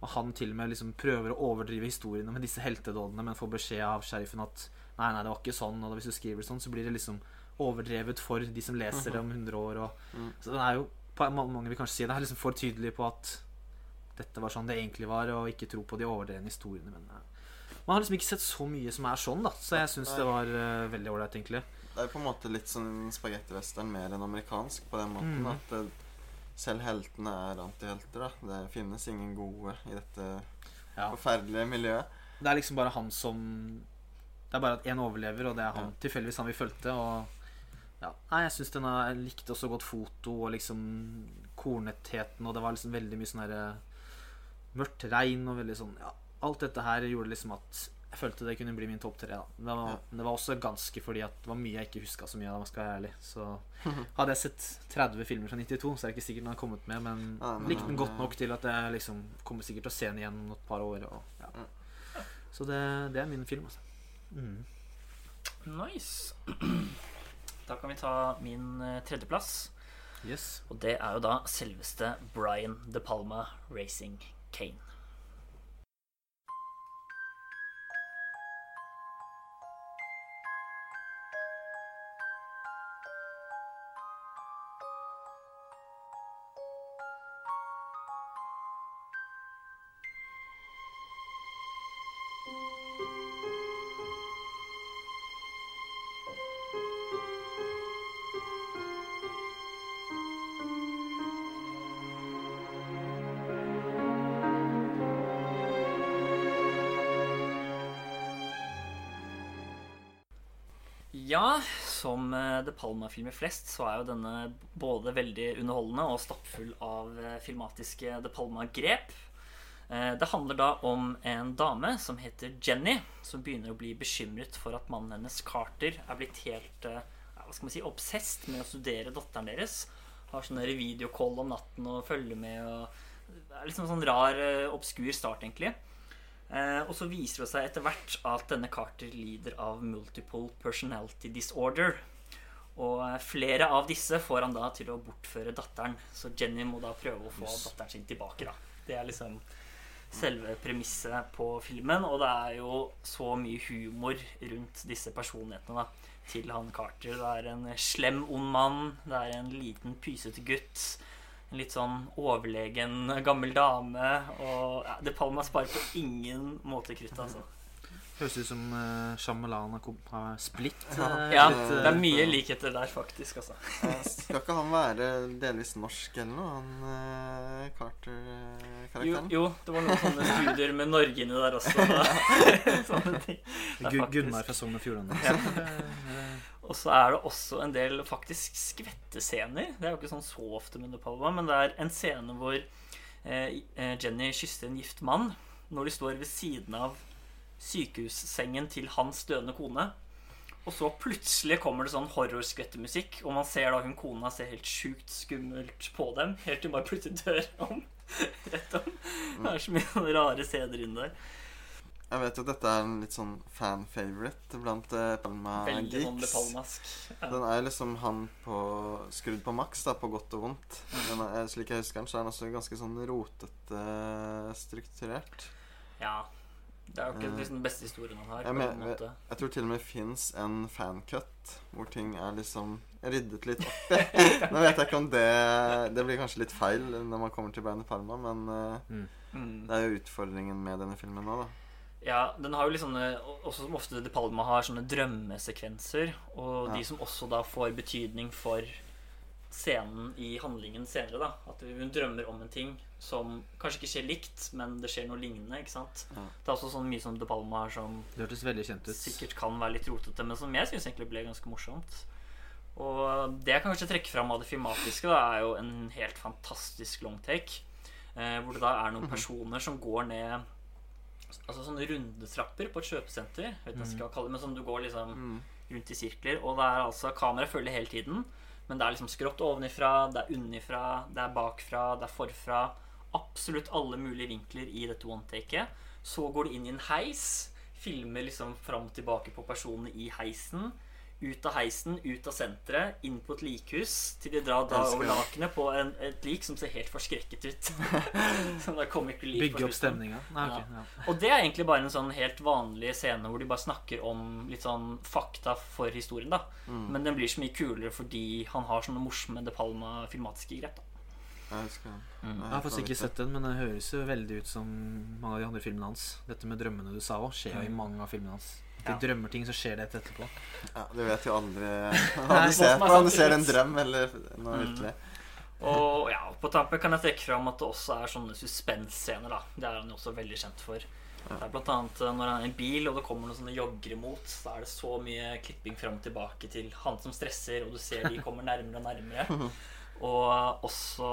Og han til og med liksom prøver å overdrive historiene med disse heltedådene, men får beskjed av sheriffen at Nei, nei, det var ikke sånn. Og hvis du skriver sånn, så blir det liksom overdrevet for de som leser det om 100 år. Og, Mm. Så den er jo på mange vil kanskje si det er liksom for tydelig på at dette var sånn det egentlig var, og ikke tro på de overdrevne historiene. Men eh, man har liksom ikke sett så mye som er sånn, da. Så jeg syns det var uh, veldig ålreit, egentlig. Det er på en måte litt sånn spagettivestern mer enn amerikansk på den måten. mm. At det, selv heltene er antihelter. da Det finnes ingen gode i dette Ja. forferdelige miljøet. Det er liksom bare han som Det er bare at én overlever, og det er han tilfeldigvis han vi fulgte. Og ja, Nei, jeg syns den er Jeg likte også godt foto og liksom kornetheten, og det var liksom veldig mye sånn herre Mørkt regn og veldig sånn Ja, alt dette her gjorde liksom at jeg følte det kunne bli min topp tre. da det var, Ja. det var også ganske fordi at det var mye jeg ikke huska så mye av. Skal være ærlig Så Hadde jeg sett 30 filmer fra 92, så er det ikke sikkert den hadde kommet med. Men Ja, men, likte den godt nok til at jeg liksom kommer sikkert til å se den igjen om et par år. Og, ja. Ja. Så det, det er min film, altså. Mm. Nice. Da kan vi ta min eh, tredjeplass. Yes. Og det er jo da selveste Brian De Palma Racing Kane. Ja, som The De Palma-filmer flest, så er jo denne både veldig underholdende og stappfull av eh, filmatiske De Palma-grep. Eh, Det handler da om en dame som heter Jenny, som begynner å bli bekymret for at mannen hennes, Carter, er blitt helt eh, hva skal man si, obsesst med å studere datteren deres. Har sånne videocall om natten og følger med. og Det er liksom en sånn rar, eh, obskur start, egentlig. Eh, og så viser det seg etter hvert at denne Carter lider av multiple personality disorder. Og eh, flere av disse får han da til å bortføre datteren. Så Jenny må da prøve å få datteren sin tilbake. da Det er liksom selve premisset på filmen. Og det er jo så mye humor rundt disse personlighetene da til han Carter. Det er en slem, ond mann. Det er en liten, pysete gutt. En litt sånn overlegen gammel dame. Og ja, De Palma sparer på ingen måte krutt, altså. Høres ut som uh, Shyamalan har splitt. Ja. eh, Ja, litt, det eh, er mye likheter der, faktisk. altså. Eh, Skal ikke han være delvis norsk eller noe, han eh, Jo, Carter-karakteren? jo, det var noen sånne studier med Norge inni der også. sånne ting. Det Gunnar fra Sogn og Fjordane. Og så er det også en del faktisk skvettescener. Det er jo ikke sånn så ofte med De men det er en scene hvor eh, eh, Jenny kysser en gift mann når de står ved siden av sykehussengen til hans døende kone. Og så plutselig kommer det sånn horrorskvettemusikk, og man ser da hun kona ser helt sjukt skummelt på dem, helt til hun bare plutselig dør om. Rett om. Det er så mye rare scener inni der. Jeg vet jo at dette er en litt sånn fan-favorite blant uh, Palma Veldig sånn De geeks. Palmask. Ja. Den er liksom han på skrudd på maks, da, på godt og vondt. Den er, slik jeg husker den, så er den også ganske sånn rotete strukturert. ja. Det er jo ikke Eh, liksom den beste historien han har. jeg på men- en måte. Jeg tror til og med fins en fancut hvor ting er liksom ryddet litt opp i. Nå vet jeg ikke om det Det blir kanskje litt feil når man kommer til Brian De Palma, men eh, Mm. det er jo utfordringen med denne filmen nå, da. Ja, den har jo litt sånne Også som ofte De Palma har sånne drømmesekvenser. Og Ja. de som også da får betydning for scenen i handlingen senere. da At hun drømmer om en ting som kanskje ikke skjer likt, men det skjer noe lignende. ikke sant Ja. Det er også sånn mye som De Palma har som Det hørtes veldig kjent ut. sikkert kan være litt rotete, men som jeg syns egentlig ble ganske morsomt. Og det jeg kan kanskje trekke fram av det filmatiske, da, er jo en helt fantastisk longtake. Eh, hvor det da er noen personer som går ned Altså sånne rundetrapper på et kjøpesenter. Jeg vet ikke hva jeg skal kalle det, men som du går liksom Mm. rundt i sirkler. Og det er altså kameraet følger hele tiden. Men det er liksom skrått ovenifra, det er unnifra, det er bakfra, det er forfra. Absolutt alle mulige vinkler i dette one-taket. Så går du inn i en heis, filmer liksom fram og tilbake på personene i heisen. Ut av heisen, ut av senteret, inn på et likhus, til de drar da over lakenet på en, et lik som ser helt forskrekket ut. som ikke lik Bygge opp stemninga. Okay, ja. ja. Og det er egentlig bare en sånn helt vanlig scene hvor de bare snakker om litt sånn fakta for historien, da. Mm. Men den blir så mye kulere fordi han har sånne morsomme De Palma filmatiske grep, da. Jeg den. Mm. Jeg har faktisk ikke sett den, men det høres jo veldig ut som mange av de andre filmene hans. Dette med drømmene du sa òg, skjer jo i Mm. mange av filmene hans. De Ja. drømmer ting, så skjer det et etterpå. Ja, du vet jo aldri hva du ser er på. Om du ser en drøm eller noe Mm. virkelig. Og ja, på tampen kan jeg trekke fram at det også er sånne suspens-scener, da. Det er han jo også veldig kjent for. Det er blant annet eh, når han er i en bil, og det kommer noen sånne joggere imot, så er det så mye klipping fram og tilbake til han som stresser, og du ser de kommer nærmere og nærmere. Og også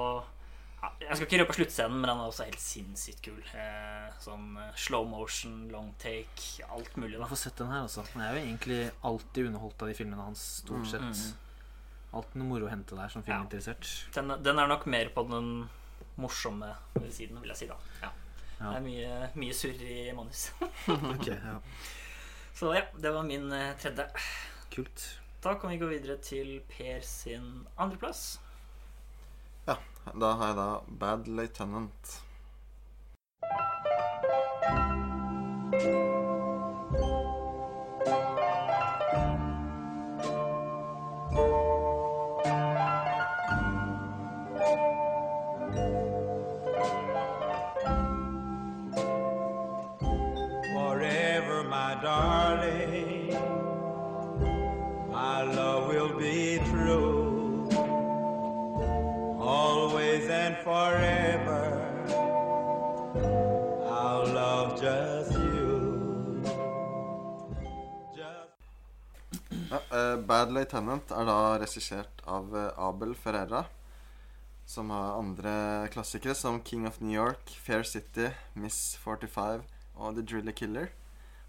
Jeg skal ikke røpe sluttscenen, men den er også helt sinnssykt kul. Eh, sånn eh, slow motion, long take, alt mulig. Jeg får sett den her, altså. Jeg er jo egentlig alltid underholdt av de filmene hans, stort sett. Mm. Alltid noe moro å hente der som filminteressert. Den, den er nok mer på den morsomme siden, vil jeg si. da ja. Ja. Det er mye, mye surr i manus. Ok, ja. Så ja, det var min eh, tredje. Kult. Da kan vi gå videre til Per sin andreplass. Da har jeg da Bad Lieutenant. Forever, I'll love just you. Just Ja, uh, Bad Lieutenant er da regissert av eh, Abel Ferreira. Som har andre klassikere som King of New York, Fair City, Miss 45 og The Driller Killer.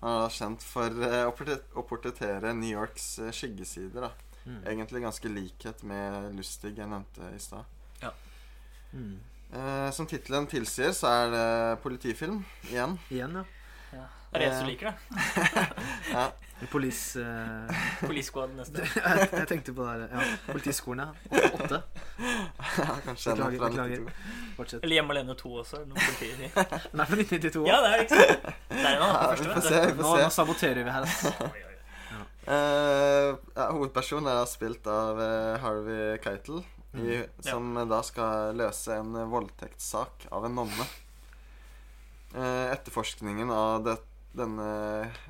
Han er da kjent for uh, å portret- å portrettere New Yorks uh, skyggesider. da Mm. Egentlig ganske likhet med Lustig jeg nevnte i stad. Mm. Eh, som tittelen tilsier, så er det politifilm igjen. Igjen, ja. Ja. Det er det eneste du liker, det. Ja, Police eh, neste. jeg, jeg tenkte på det der. Ja. Politiskolen, ja. Åtte. kanskje Beklager, fra beklager. 92. Fortsett. Eller Hjemme alene 2 også. Noen politier. Den er fra 1992. Ja, det er ikke sant. Der er han Ja, vi får se. Vi Nå, får nå se. saboterer vi her. Altså. Ja. Eh, ja, hovedpersonen er spilt av uh, Harvey Keitel, i, Mm. som ja. da skal løse en voldtektssak av en nonne. Eh, etterforskningen av det, denne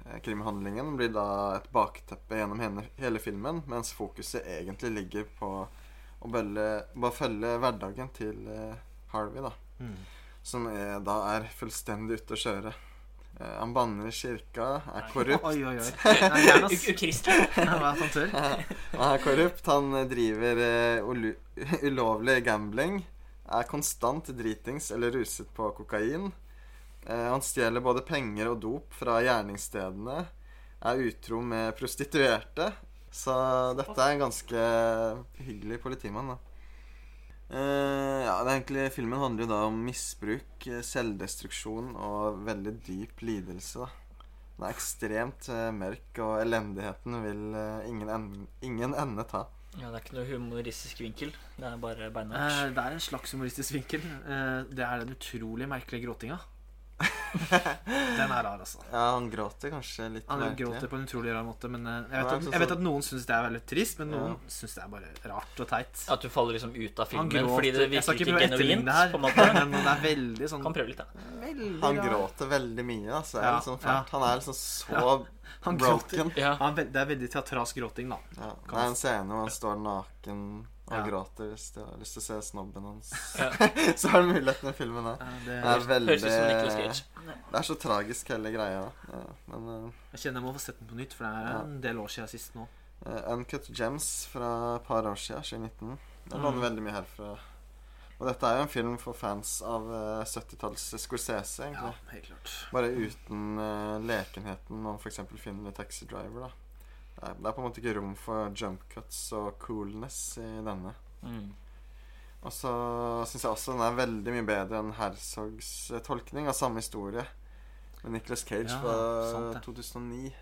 eh, krimhandlingen blir da et bakteppe gjennom hele, hele filmen, mens fokuset egentlig ligger på å bølle, bare følge hverdagen til eh, Harvey, da. Mm. Som er, da er fullstendig ute å kjøre. Eh, han banner i kirka, er korrupt. Oi, oi, oi. Ukristelig. Er han er korrupt, han eh, driver uh, ulovlig gambling, er konstant dritings eller ruset på kokain. Uh, han stjeler både penger og dop fra gjerningsstedene, er utro med prostituerte. Så dette er en ganske hyggelig politimann, da. Eh, ja, det er egentlig, Filmen handler jo da om misbruk, eh, selvdestruksjon og veldig dyp lidelse. da Den er ekstremt uh, mørk, og elendigheten vil uh, ingen, en ingen ende ta. Ja, det er ikke noe humoristisk vinkel. Det er bare beinhardt. Det er en slags humoristisk vinkel. Eh, Det er den utrolig merkelige gråtinga. Den er rar, altså. Ja, han gråter kanskje litt Han merkelig. gråter på en utrolig rar måte. Men eh, jeg vet, at, jeg vet at noen syns det er veldig trist, men noen Ja. syns det er bare rart og teit. At du faller liksom ut av filmen fordi det virker ikke genuint. her, på en måte. men det er veldig sånn Kan prøve litt, da. veldig Han rar. gråter veldig mye. Altså. Ja, liksom Ja. Han er liksom så Ja, Han broken. Ja. Han, er det er veldig teatralsk gråting, da. Ja. Det er en scene hvor han står naken og Ja. gråter hvis du har lyst til å se snobben hans. Ja. så har du muligheten i filmen da. Ja, Det Det, er veldig. Det er så tragisk hele greia. men jeg kjenner jeg må få sett den på nytt, for det er Ja. en del år siden sist nå. uh, Uncut Gems fra et par år siden, 2019. Det låner Mm. veldig mye herfra. Og dette er jo en film for fans av uh, 70-talls Scorsese, Ja, egentlig. helt klart. Bare uten uh, lekenheten om f.eks. filmen i Taxi Driver. da det er, det er på en måte ikke rom for jump cuts og coolness i denne. Mm. Og så syns jeg også den er veldig mye bedre enn Herzogs eh, tolkning av samme historie. Med Nicolas Cage Ja, fra sant 2009.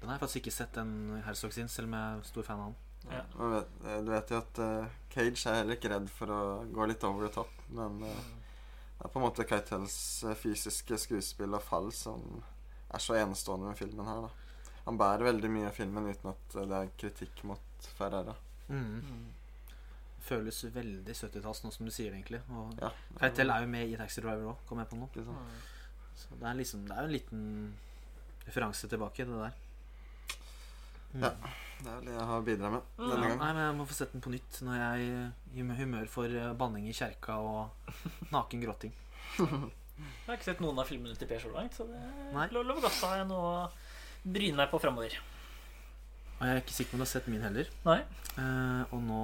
Den har jeg faktisk ikke sett, den Herzog sin, selv om jeg er stor fan av han. Ja. Eh, du vet jo at uh, Cage er heller ikke redd for å gå litt over the top, men uh, det er på en måte Keitels fysiske skuespill og fall som er så enestående med filmen her, da. Han bærer veldig mye av filmen uten at det er kritikk mot Ferrara. Mm. Føles veldig 70-talls nå som du sier det, egentlig. Og Ja. Keitel er jo med i Taxi Driver òg, kom jeg på nå. Sant? Så det er liksom Det er jo en liten referanse tilbake, det der. Mm. Ja. Det er vel det jeg har bidratt med Ja, denne gangen. nei, men Jeg må få sett den på nytt når jeg er i humør for eh, banning i kjerka og naken gråting. Jeg har ikke sett noen av filmene til Per så langt, så det er lo- lover godt. Da har jeg noe å bryne meg på framover. Og jeg er ikke sikker på om du har sett min heller. Nei. Uh, og nå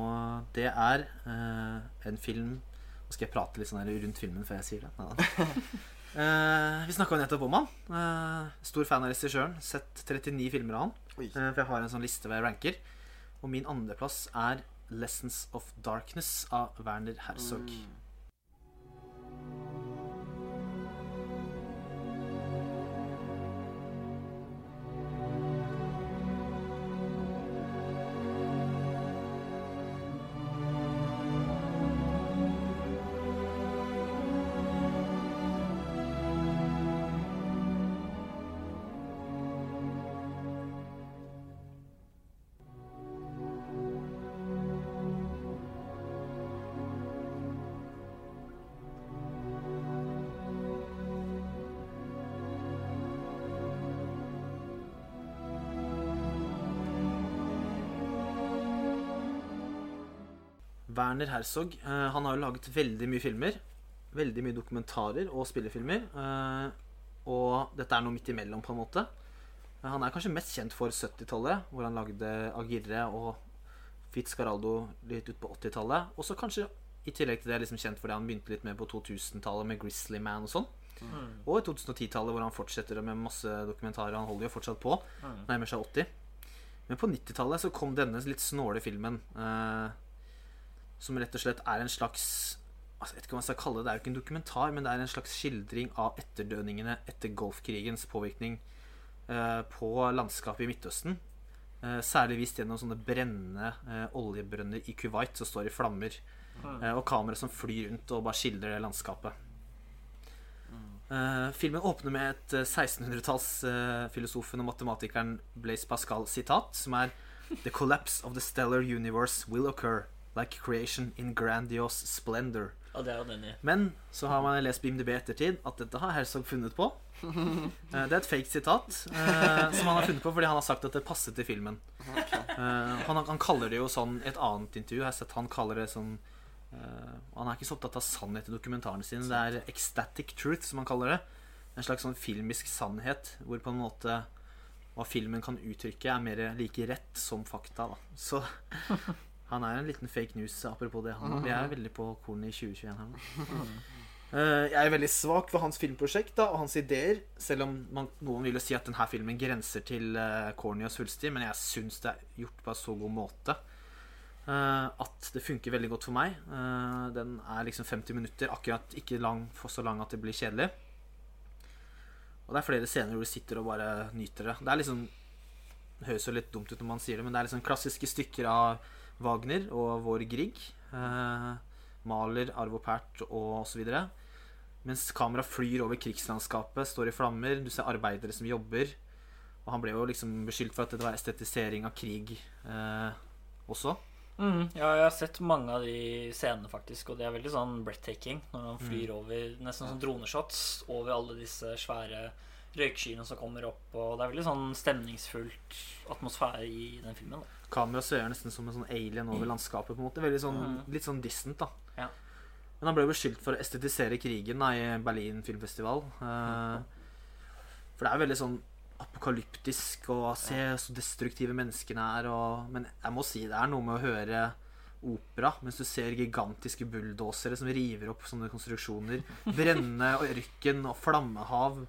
Det er uh, en film Nå skal jeg prate litt sånn her rundt filmen før jeg sier det. Neida. Eh, vi snakka nettopp om han. Eh, stor fan av regissøren. Sett 39 filmer av han. Eh, for jeg har en sånn liste hvor jeg ranker. Og min andreplass er 'Lessons of Darkness' av Werner Herzog. Mm. Werner Herzog eh, han har jo laget veldig mye filmer. Veldig mye dokumentarer og spillefilmer. eh, og dette er noe midt imellom, på en måte. Eh, han er kanskje mest kjent for 70-tallet, hvor han lagde Agirre og Fitzcaraldo litt ut på 80-tallet. Og så kanskje i tillegg til det liksom kjent fordi han begynte litt med på 2000-tallet med Grizzly Man og sånn. Mm. Og i 2010-tallet hvor han fortsetter med masse dokumentarer. Han holder jo fortsatt på. Mm. Nærmer seg 80. Men på 90-tallet så kom denne litt snåle filmen. Eh, som rett og slett er en slags altså, Jeg vet ikke hva man skal kalle det. Det er jo ikke en dokumentar, men det er en slags skildring av etterdønningene etter Golfkrigens påvirkning eh, på landskapet i Midtøsten. Eh, særlig vist gjennom sånne brennende eh, oljebrønner i Kuwait som står i flammer. Eh, og kamera som flyr rundt og bare skildrer det landskapet. Filmen åpner med et eh, 1600-tallsfilosofen og matematikeren Blaise Pascal sitat, som er The collapse of the stellar universe will occur like creation in grandiose splendor. Og det er jo den ja. Men så har man lest på IMDb ettertid at dette har Herzog funnet på. Eh, Det er et fake sitat eh, som han har funnet på fordi han har sagt at det passet til filmen. Eh, han, han kaller det jo sånn et annet intervju. Jeg har sett han kaller det sånn eh, Han er ikke så opptatt av sannhet i dokumentarene sine. Det er ecstatic truth, som han kaller det. En slags sånn filmisk sannhet hvor på en måte hva filmen kan uttrykke, er mer like rett som fakta. Da. Så han er en liten fake news, apropos det. Han, vi er veldig på kornet i 2021 her nå. Uh, jeg er veldig svak for hans filmprosjekt da, og hans ideer. Selv om man, noen vil jo si at denne filmen grenser til uh, corny og svulstig. Men jeg syns det er gjort på en så god måte uh, at det funker veldig godt for meg. Uh, den er liksom 50 minutter, akkurat ikke lang, for så lang at det blir kjedelig. Og det er flere scener hvor du sitter og bare nyter det. Det er liksom det høres jo litt dumt ut når man sier det, men det er liksom klassiske stykker av Wagner og Vår Grieg. Eh, Maler, Arvo Pärt og osv. Mens kamera flyr over krigslandskapet, står i flammer. Du ser arbeidere som jobber. Og han ble jo liksom beskyldt for at det var estetisering av krig eh, også. Mm, ja, jeg har sett mange av de scenene, faktisk, og det er veldig sånn breathtaking når han flyr over Nesten som droneshots over alle disse svære røykskyene som kommer opp, og det er veldig sånn stemningsfullt atmosfære i den filmen. Da. Kamera svever nesten som en sånn alien over landskapet. på en måte Veldig sånn, Mm. Litt sånn distant, da. Ja. Men han ble beskyldt for å estetisere krigen da, i Berlin filmfestival. Eh, for det er veldig sånn apokalyptisk å se så destruktive menneskene er. Og, men jeg må si det er noe med å høre opera mens du ser gigantiske bulldosere som river opp sånne konstruksjoner. Brennende ørken og flammehav.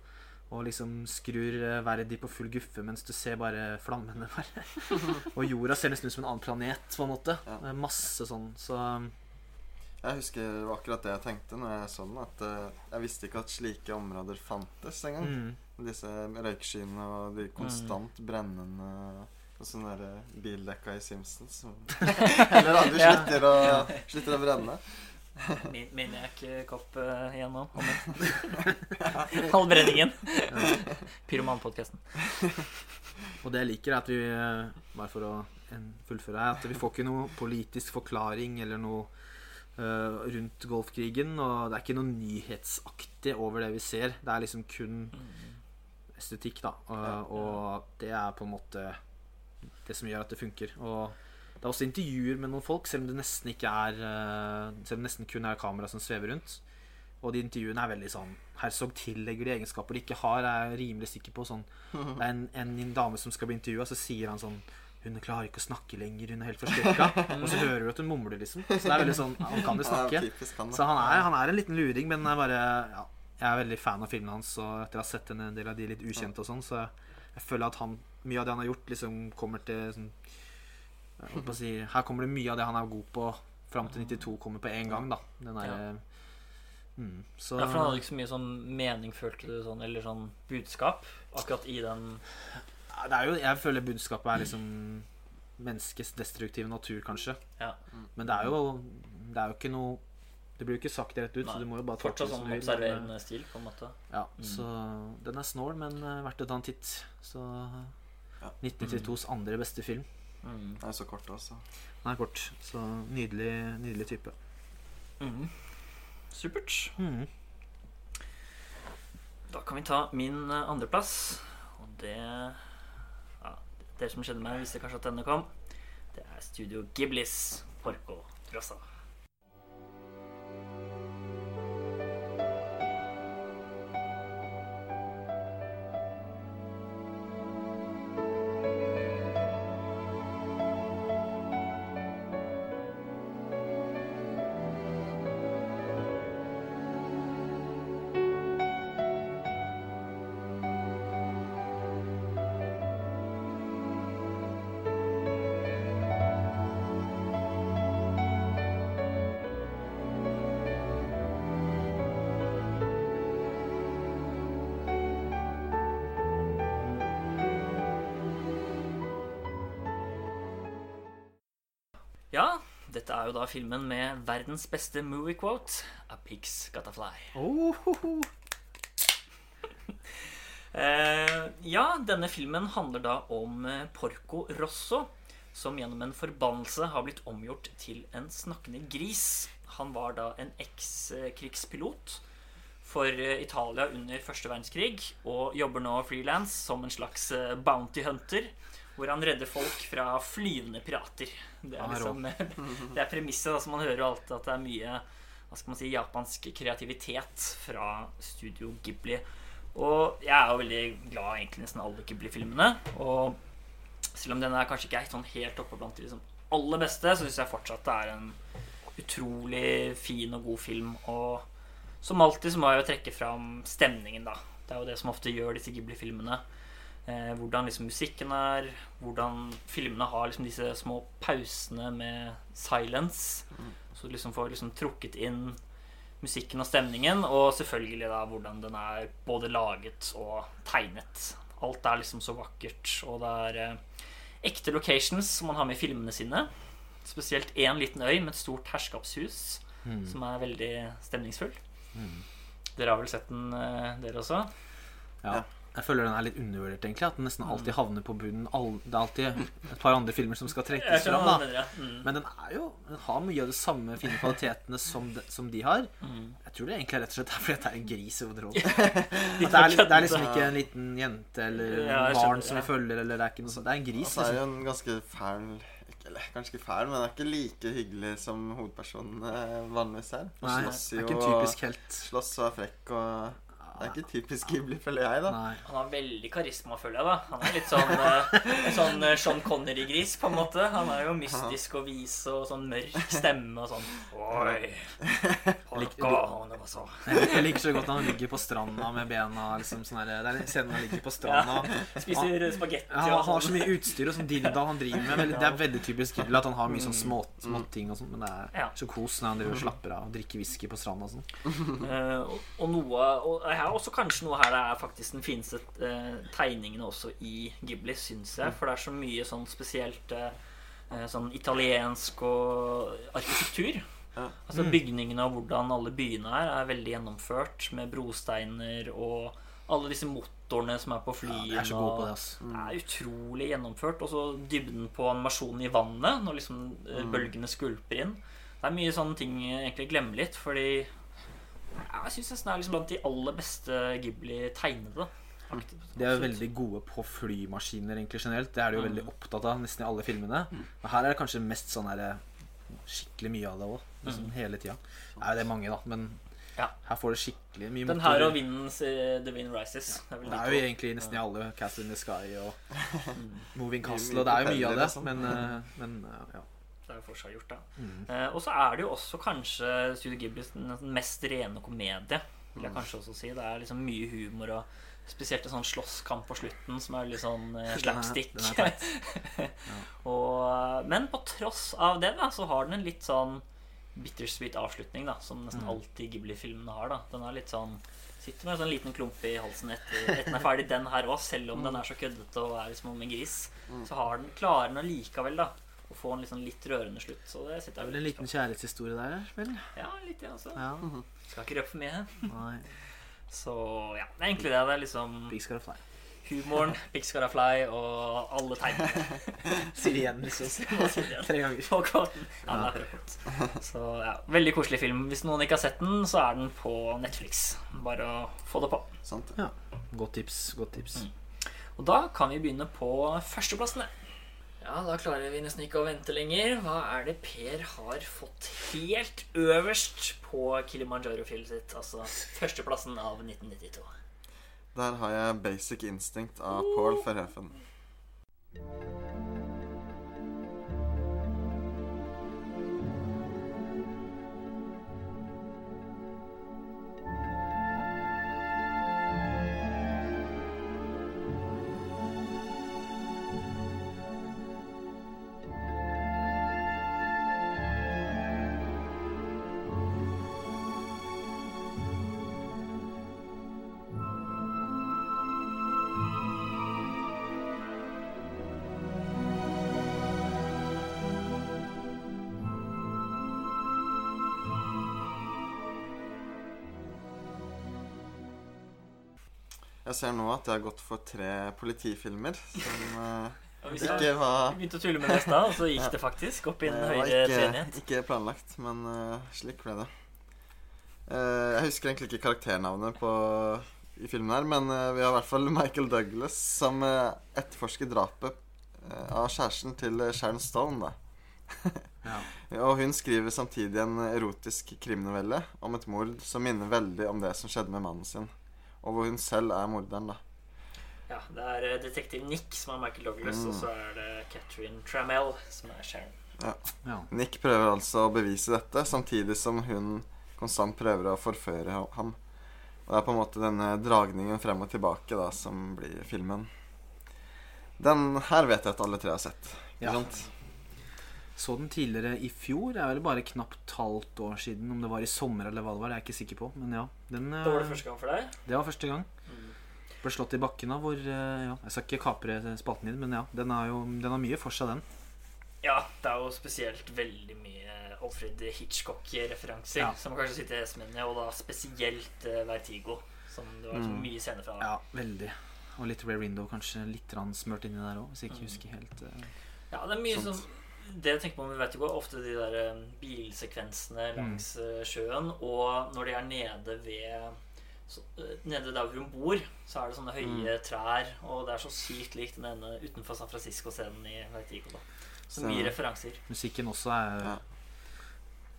Og liksom skrur eh, verden på full guffe mens du ser bare flammene. bare Og jorda ser nesten ut som en annen planet, på en måte. Ja. Masse sånn. Så um, Jeg husker akkurat det jeg tenkte når jeg så den. At eh, jeg visste ikke at slike områder fantes engang. Mm. Disse røykskyene og de konstant brennende og sånne der eh, bildekka i Simpsons som heller aldri Ja. å, slutter å brenne. Min- Maniac-kopp uh, igjen nå. Halvbrenningen. Pyromanpodkasten. Og det jeg liker, er at vi eh, Bare for å fullføre her, at vi får ikke noe politisk forklaring eller noe uh, rundt Golfkrigen. Og det er ikke noe nyhetsaktig over det vi ser. Det er liksom kun estetikk, da. Og, og det er på en måte det som gjør at det funker. Og det er også intervjuer med noen folk, selv om det nesten ikke er eh, Selv om det nesten kun er kamera som svever rundt. Og de intervjuene er veldig sånn Herzog tillegger de egenskaper de ikke har, er jeg rimelig sikker på. Sånn, det er en, en dame som skal bli intervjua, så sier han sånn hun klarer ikke å snakke lenger, hun er helt forskrekka. Og så hører du at hun mumler, liksom. Så det er veldig sånn Han kan jo snakke. Så han er, han er en liten luring, men jeg bare ja, Jeg er veldig fan av filmene hans, og etter å ha sett en del av de litt ukjente og sånn, så jeg føler at han mye av det han har gjort, liksom kommer til sånn jeg holdt på å si, Her kommer det mye av det han er god på fram til 92 kommer på én gang, da. Den derre mm, Så Ja, for han hadde ikke så mye sånn mening, følte du, sånn, eller sånn budskap akkurat i den Ja, det er jo, jeg føler budskapet er liksom menneskets destruktive natur, kanskje. Ja. Men det er jo Det er jo ikke noe Det blir jo ikke sagt rett ut, så du må jo bare Fortsatt sånn vil. observerende stil, på en måte. Ja, Mm. så den er snål, men uh, verdt å ta en titt. Så Ja. 1992s andre beste film. Mm. Den er så kort altså. Den er kort, så nydelig, nydelig type. Mm. Supert. Mm. Da kan vi ta min eh, andreplass. Og det ja, Dere som kjenner meg, visste kanskje at denne kom. Det er Studio Giblis Porco Rossa. Dette er jo da filmen med verdens beste movie quote, A Pigs Gotta Fly. Oh, ho, ho. Eh, ja, denne filmen handler da om eh, Porco Rosso, som gjennom en forbannelse har blitt omgjort til en snakkende gris. Han var da en ekskrigspilot for eh, Italia under første verdenskrig, og jobber nå frilans som en slags eh, bounty hunter, hvor han redder folk fra flyvende pirater. Det er er liksom Det er premisset. Altså, man hører jo alltid at det er mye hva skal man si, japansk kreativitet fra Studio Ghibli. Og jeg er jo veldig glad egentlig nesten alle Ghibli-filmene. Og selv om den er kanskje ikke er sånn helt oppe blant de liksom aller beste, så syns jeg fortsatt det er en utrolig fin og god film. Og som alltid så må jeg jo trekke fram stemningen, da. Det er jo det som ofte gjør disse Ghibli-filmene. Eh, hvordan liksom musikken er, hvordan filmene har liksom disse små pausene med silence. Så du liksom får liksom trukket inn musikken og stemningen, og selvfølgelig da hvordan den er både laget og tegnet. Alt er liksom så vakkert, og det er eh, ekte locations som man har med i filmene sine. Spesielt én liten øy med et stort herskapshus som er veldig stemningsfull. Dere har vel sett den, eh, dere også? Ja. Jeg føler den er litt undervurdert, egentlig. At den nesten alltid havner på bunnen. Det er alltid et par andre filmer som skal trekkes fram. da. Mm. Men den er jo Den har mye av de samme fine kvalitetene som de, som de har. Jeg tror det egentlig er rett og slett er fordi det er en gris i hovedrollen. At det, er, det er liksom ikke en liten jente eller Ja, barn som vi følger, eller det er ikke noe sånt. Det er en gris. Altså, er Liksom. jo en ganske fæl Eller kanskje ikke fæl, men det er ikke like hyggelig som hovedpersonen eh, vanligvis er. Slåss det er jo og typisk helt. slåss og er frekk og Det er ikke typisk Ghibli, føler jeg, da. Nei. Han har veldig karisma, føler jeg. da Han er litt sånn, eh, sånn eh, Sean Connery-gris, på en måte. Han er jo mystisk og vis og sånn mørk stemme og sånn Oi, Jeg liker så godt når han ligger på stranda med bena liksom sånn her, Det er en når han ligger på stranda. Spiser spagetti Ja, han har så sånn. mye utstyr og sånn dilda han driver med. Det er veldig typisk Gidla at han har mye sånn små, småting og sånn, men det er så kos når han driver og slapper av og drikker whisky på stranda og sånn. Uh, og, noe Og jeg har også kanskje noe her det er faktisk den fineste uh, tegningene også i Ghibli, syns jeg. For det er så mye sånn spesielt eh, sånn italiensk og arkitektur. Altså Bygningene og hvordan alle byene er, er veldig gjennomført med brosteiner og alle disse motorene som er på flyene. Ja, er så gode på det, ass. det er utrolig gjennomført. Og så dybden på animasjonen i vannet, når liksom mm. bølgene skvulper inn. Det er mye sånne ting jeg egentlig glemmer litt, fordi jeg syns nesten det er liksom blant de aller beste Ghibli-tegnede. faktisk. De er jo veldig gode på flymaskiner egentlig generelt. Det er de jo veldig opptatt av nesten i alle filmene. Men her er det kanskje mest sånn her skikkelig mye av det òg. Liksom hele tida. Det er mange, da, men Ja. her får det skikkelig mye Den her og Vindens eh, The Wind Rises. Det er vel Det er jo egentlig nesten i alle Castle in the Sky og Moving Castle, og det er jo mye av det, sånn. men, eh, men eh, ja. Det er jo fortsatt gjort, da. Mm. Eh, og så er det jo også kanskje Studio Ghiblis mest rene komedie, vil jeg kanskje også si. Det er liksom mye humor og spesielt en sånn slåsskamp på slutten som er litt sånn eh, Den er- slapstick. den er ja. og, men på tross av det, da, så har den en litt sånn bittersweet avslutning, da, som nesten Mm. alltid Ghibli-filmene har. da Den er litt sånn Sitter med en sånn liten klump i halsen etter, at den er ferdig, den her òg. Selv om den er så køddete og er liksom om en gris, så har den, klarer den allikevel da å få en liksom litt rørende slutt. Så det sitter er jeg vel en liten kjærlighetshistorie der, vel? Ja, litt, ja, altså. Ja. Skal ikke røpe for mye. Nei. Så ja, det er egentlig det. Det er liksom Big Scar Fly. Humoren, Big Gotta Fly og alle tegnene. Sier igjen, liksom. Tre ganger. på kåten. Ja, det er. Så ja, Veldig koselig film. Hvis noen ikke har sett den, så er den på Netflix. Bare å få det på. Sant? Ja. Godt tips. Godt tips. Og da kan vi begynne på førsteplassene. Ja, da klarer vi nesten ikke å vente lenger. Hva er det Per har fått helt øverst på Kilimanjaro-fjellet sitt? Altså førsteplassen av 1992. Der har jeg Basic Instinct av Paul Verhoeven. Ser nå at jeg har gått for tre politifilmer som uh, vi ikke var begynte å tulle med det i stad, og så gikk det faktisk opp i en Det var høyere ikke, treenighet. ikke planlagt, men uh, slik ble det. Uh, jeg husker egentlig ikke karakternavnet på, i filmen her, men vi har i hvert fall Michael Douglas som uh, etterforsker drapet av kjæresten til Sharon Stone. Da. Ja. Og hun skriver samtidig en erotisk krimnovelle om et mord som minner veldig om det som skjedde med mannen sin, og hvor hun selv er morderen. da. Ja, det er eh, detektiv Nick som er Michael Douglas, Mm. og så er det Catherine Trammell som er Sharon. Ja. Nick prøver altså å bevise dette, samtidig som hun konstant prøver å forføre ham. Og det er på en måte denne dragningen frem og tilbake da, som blir filmen. Den her vet jeg at alle tre har sett. Ikke Ja. sant? Så den tidligere i fjor. Det er vel bare knapt halvt år siden. Om det var i sommer eller hva det var, det er jeg ikke sikker på. Men ja, den, det var det første gang for deg. det var første gang. Ble slått i bakken av hvor eh, ja, Jeg skal ikke kapre spalten din, men ja, den har jo den har mye for seg, den. Ja, det er jo spesielt veldig mye Alfred Hitchcock-referanser Ja. som kanskje sitter i esmene, og da spesielt eh, Vertigo, som det var så Mm. mye scener fra. Ja, veldig. Og litt Rare Window kanskje litt smurt inni der òg, hvis jeg ikke husker helt Uh, Ja, det er mye sånt. sånn Det jeg tenker på Vi vet jo ofte de der eh, bilsekvensene langs mm. sjøen, og når de er nede ved så, eh, Nede der hvor hun bor, så er det sånne høye trær, og det er så sykt likt den ene utenfor San Francisco-scenen i Vertigo. da Så mye referanser. Musikken også er Ja.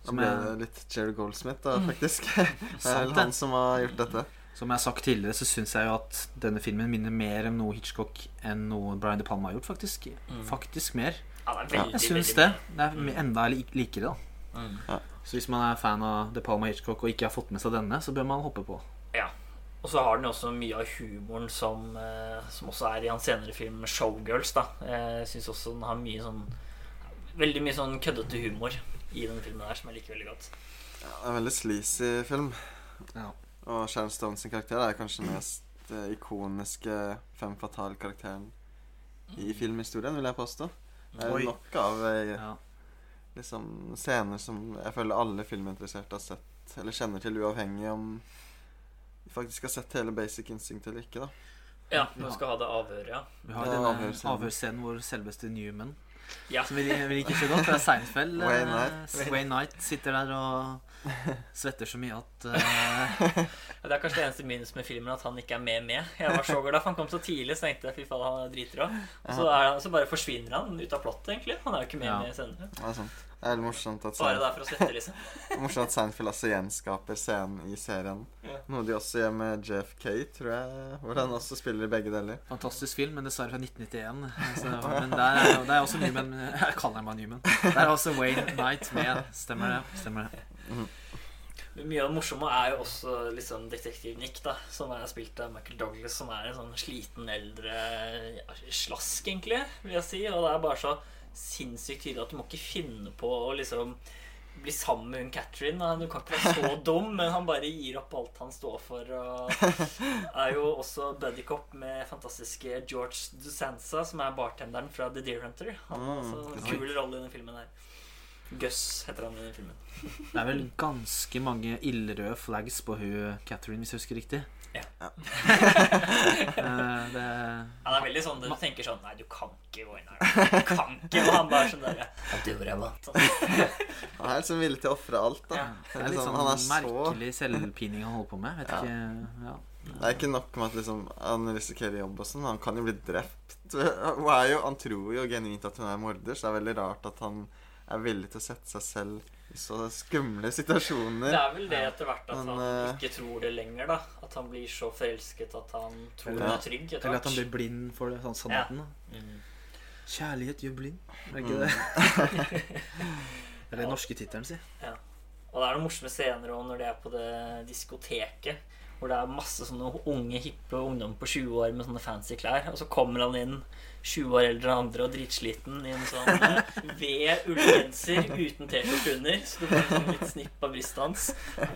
Som ble det litt Jerry Goldsmith, da, faktisk. det er han som har gjort dette. Som jeg har sagt tidligere, så syns jeg jo at denne filmen minner mer om noe Hitchcock enn noe Brian De Palma har gjort, faktisk. Faktisk mer. Ja, det er veldig, Jeg syns det. Det er enda lik- likere, da. Mm. Så hvis man er fan av De Palma Hitchcock og ikke har fått med seg denne, så bør man hoppe på. Ja. Og så har den jo også mye av humoren som, eh, som også er i hans senere film 'Showgirls'. da Jeg syns også den har mye sånn Veldig mye sånn køddete humor i denne filmen der som jeg liker veldig godt. Ja, det er en veldig sleazy film. Ja. Og Sharon Stone sin karakter er kanskje den mest eh, ikoniske fem fatale-karakteren i filmhistorien, vil jeg påstå. Det er Oi. nok av eh, Ja. liksom, scener som jeg føler alle filminteresserte har sett, eller kjenner til, uavhengig om de faktisk har sett hele Basic Instinct eller ikke. da Ja, vi skal ha det avhøret, ja. Vi har Ja, denne avhørsscenen. avhørsscenen hvor selveste Newman Ja. Som vi, vi liker så godt. Det er Seinfeld. eh, Wayne Knight. Wayne Knight sitter der og svetter så mye at eh, Det er kanskje det eneste minus med filmen at han ikke er med med. Jeg var så glad, for han kom så tidlig, så tenkte jeg fy faen, han er dritrå. Så, er, så bare forsvinner han ut av plottet, egentlig. Han er jo ikke med Ja. med senere. Det er sant. Det er morsomt at, Bare der for å svette, liksom. morsomt at Seinfeld også gjenskaper scenen i serien. Ja. Noe de også gjør med JFK, tror jeg, hvor han også spiller i begge deler. Fantastisk film, men dessverre fra 1991. Så, men der er, det er også Newman Jeg kaller ham bare Newman. Der er også Wayne Knight med. Stemmer det. Stemmer det. Men Mye av det morsomme er jo også liksom Detektiv Nick, da, som er spilt av Michael Douglas, som er en sånn sliten eldre slask, egentlig, vil jeg si. Og det er bare så sinnssykt tydelig at du må ikke finne på å liksom bli sammen med hun Catherine. da. Du kan ikke være så dum, men han bare gir opp alt han står for. Og er jo også buddycop med fantastiske George Dusanza, som er bartenderen fra The Deer Hunter. Han har Mm, også en kul rolle i den filmen her. Gus heter han i filmen. Det er vel ganske mange ildrøde flags på hun Catherine, hvis jeg husker riktig. Ja. ja. det, Han er veldig sånn du tenker sånn Nei, du kan ikke gå inn her. Du kan ikke. Og han bare sånn derre Ja, du. Han er liksom villig til å ofre alt, da. Ja. det er litt liksom, sånn han er så merkelig selvpining han holder på med. Vet Ja. ikke ja. Det er ikke nok med at liksom, han risikerer jobb og sånn. Han kan jo bli drept. Hun er jo, han tror jo genuint at hun er morder, så det er veldig rart at han er villig til å sette seg selv i så skumle situasjoner. Det er vel det etter hvert at Men, han eh, ikke tror det lenger, da. At han blir så forelsket at han tror Eller- han er trygg etter Eller at han blir blind for det, sånn sannheten. da. Mm. Kjærlighet gjør blind. Er det ikke Mm. det? Det er den norske tittelen, si. Og det er noen morsomme scener også når det er på det diskoteket. Hvor det er masse sånne unge, hippe ungdommer på 20 år med sånne fancy klær. Og så kommer han inn 20 år eldre enn andre og dritsliten i en sånn eh, ved ullgenser uten T-skjorte under. Så du får liksom litt snipp av brystet hans.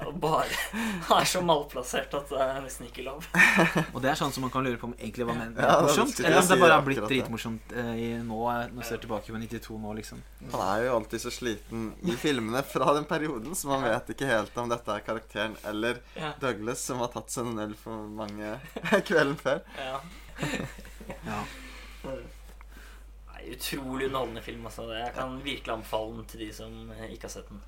Og bare er så malplassert at det er nesten ikke lov. Og det er sånn som man kan lure på om egentlig var ment Ja, det morsomt. Eller om det bare har blitt dritmorsomt eh, i nå, eh, når jeg ser tilbake på 92 nå, liksom. Han er jo alltid så sliten i filmene fra den perioden, så man vet ikke helt om dette er karakteren eller Ja. Douglas som har tatt seg en øl for mange kvelden før. Ja. Ja. Nei, utrolig underholdende film. Altså. Jeg kan virkelig anbefale den til de som eh, ikke har sett den.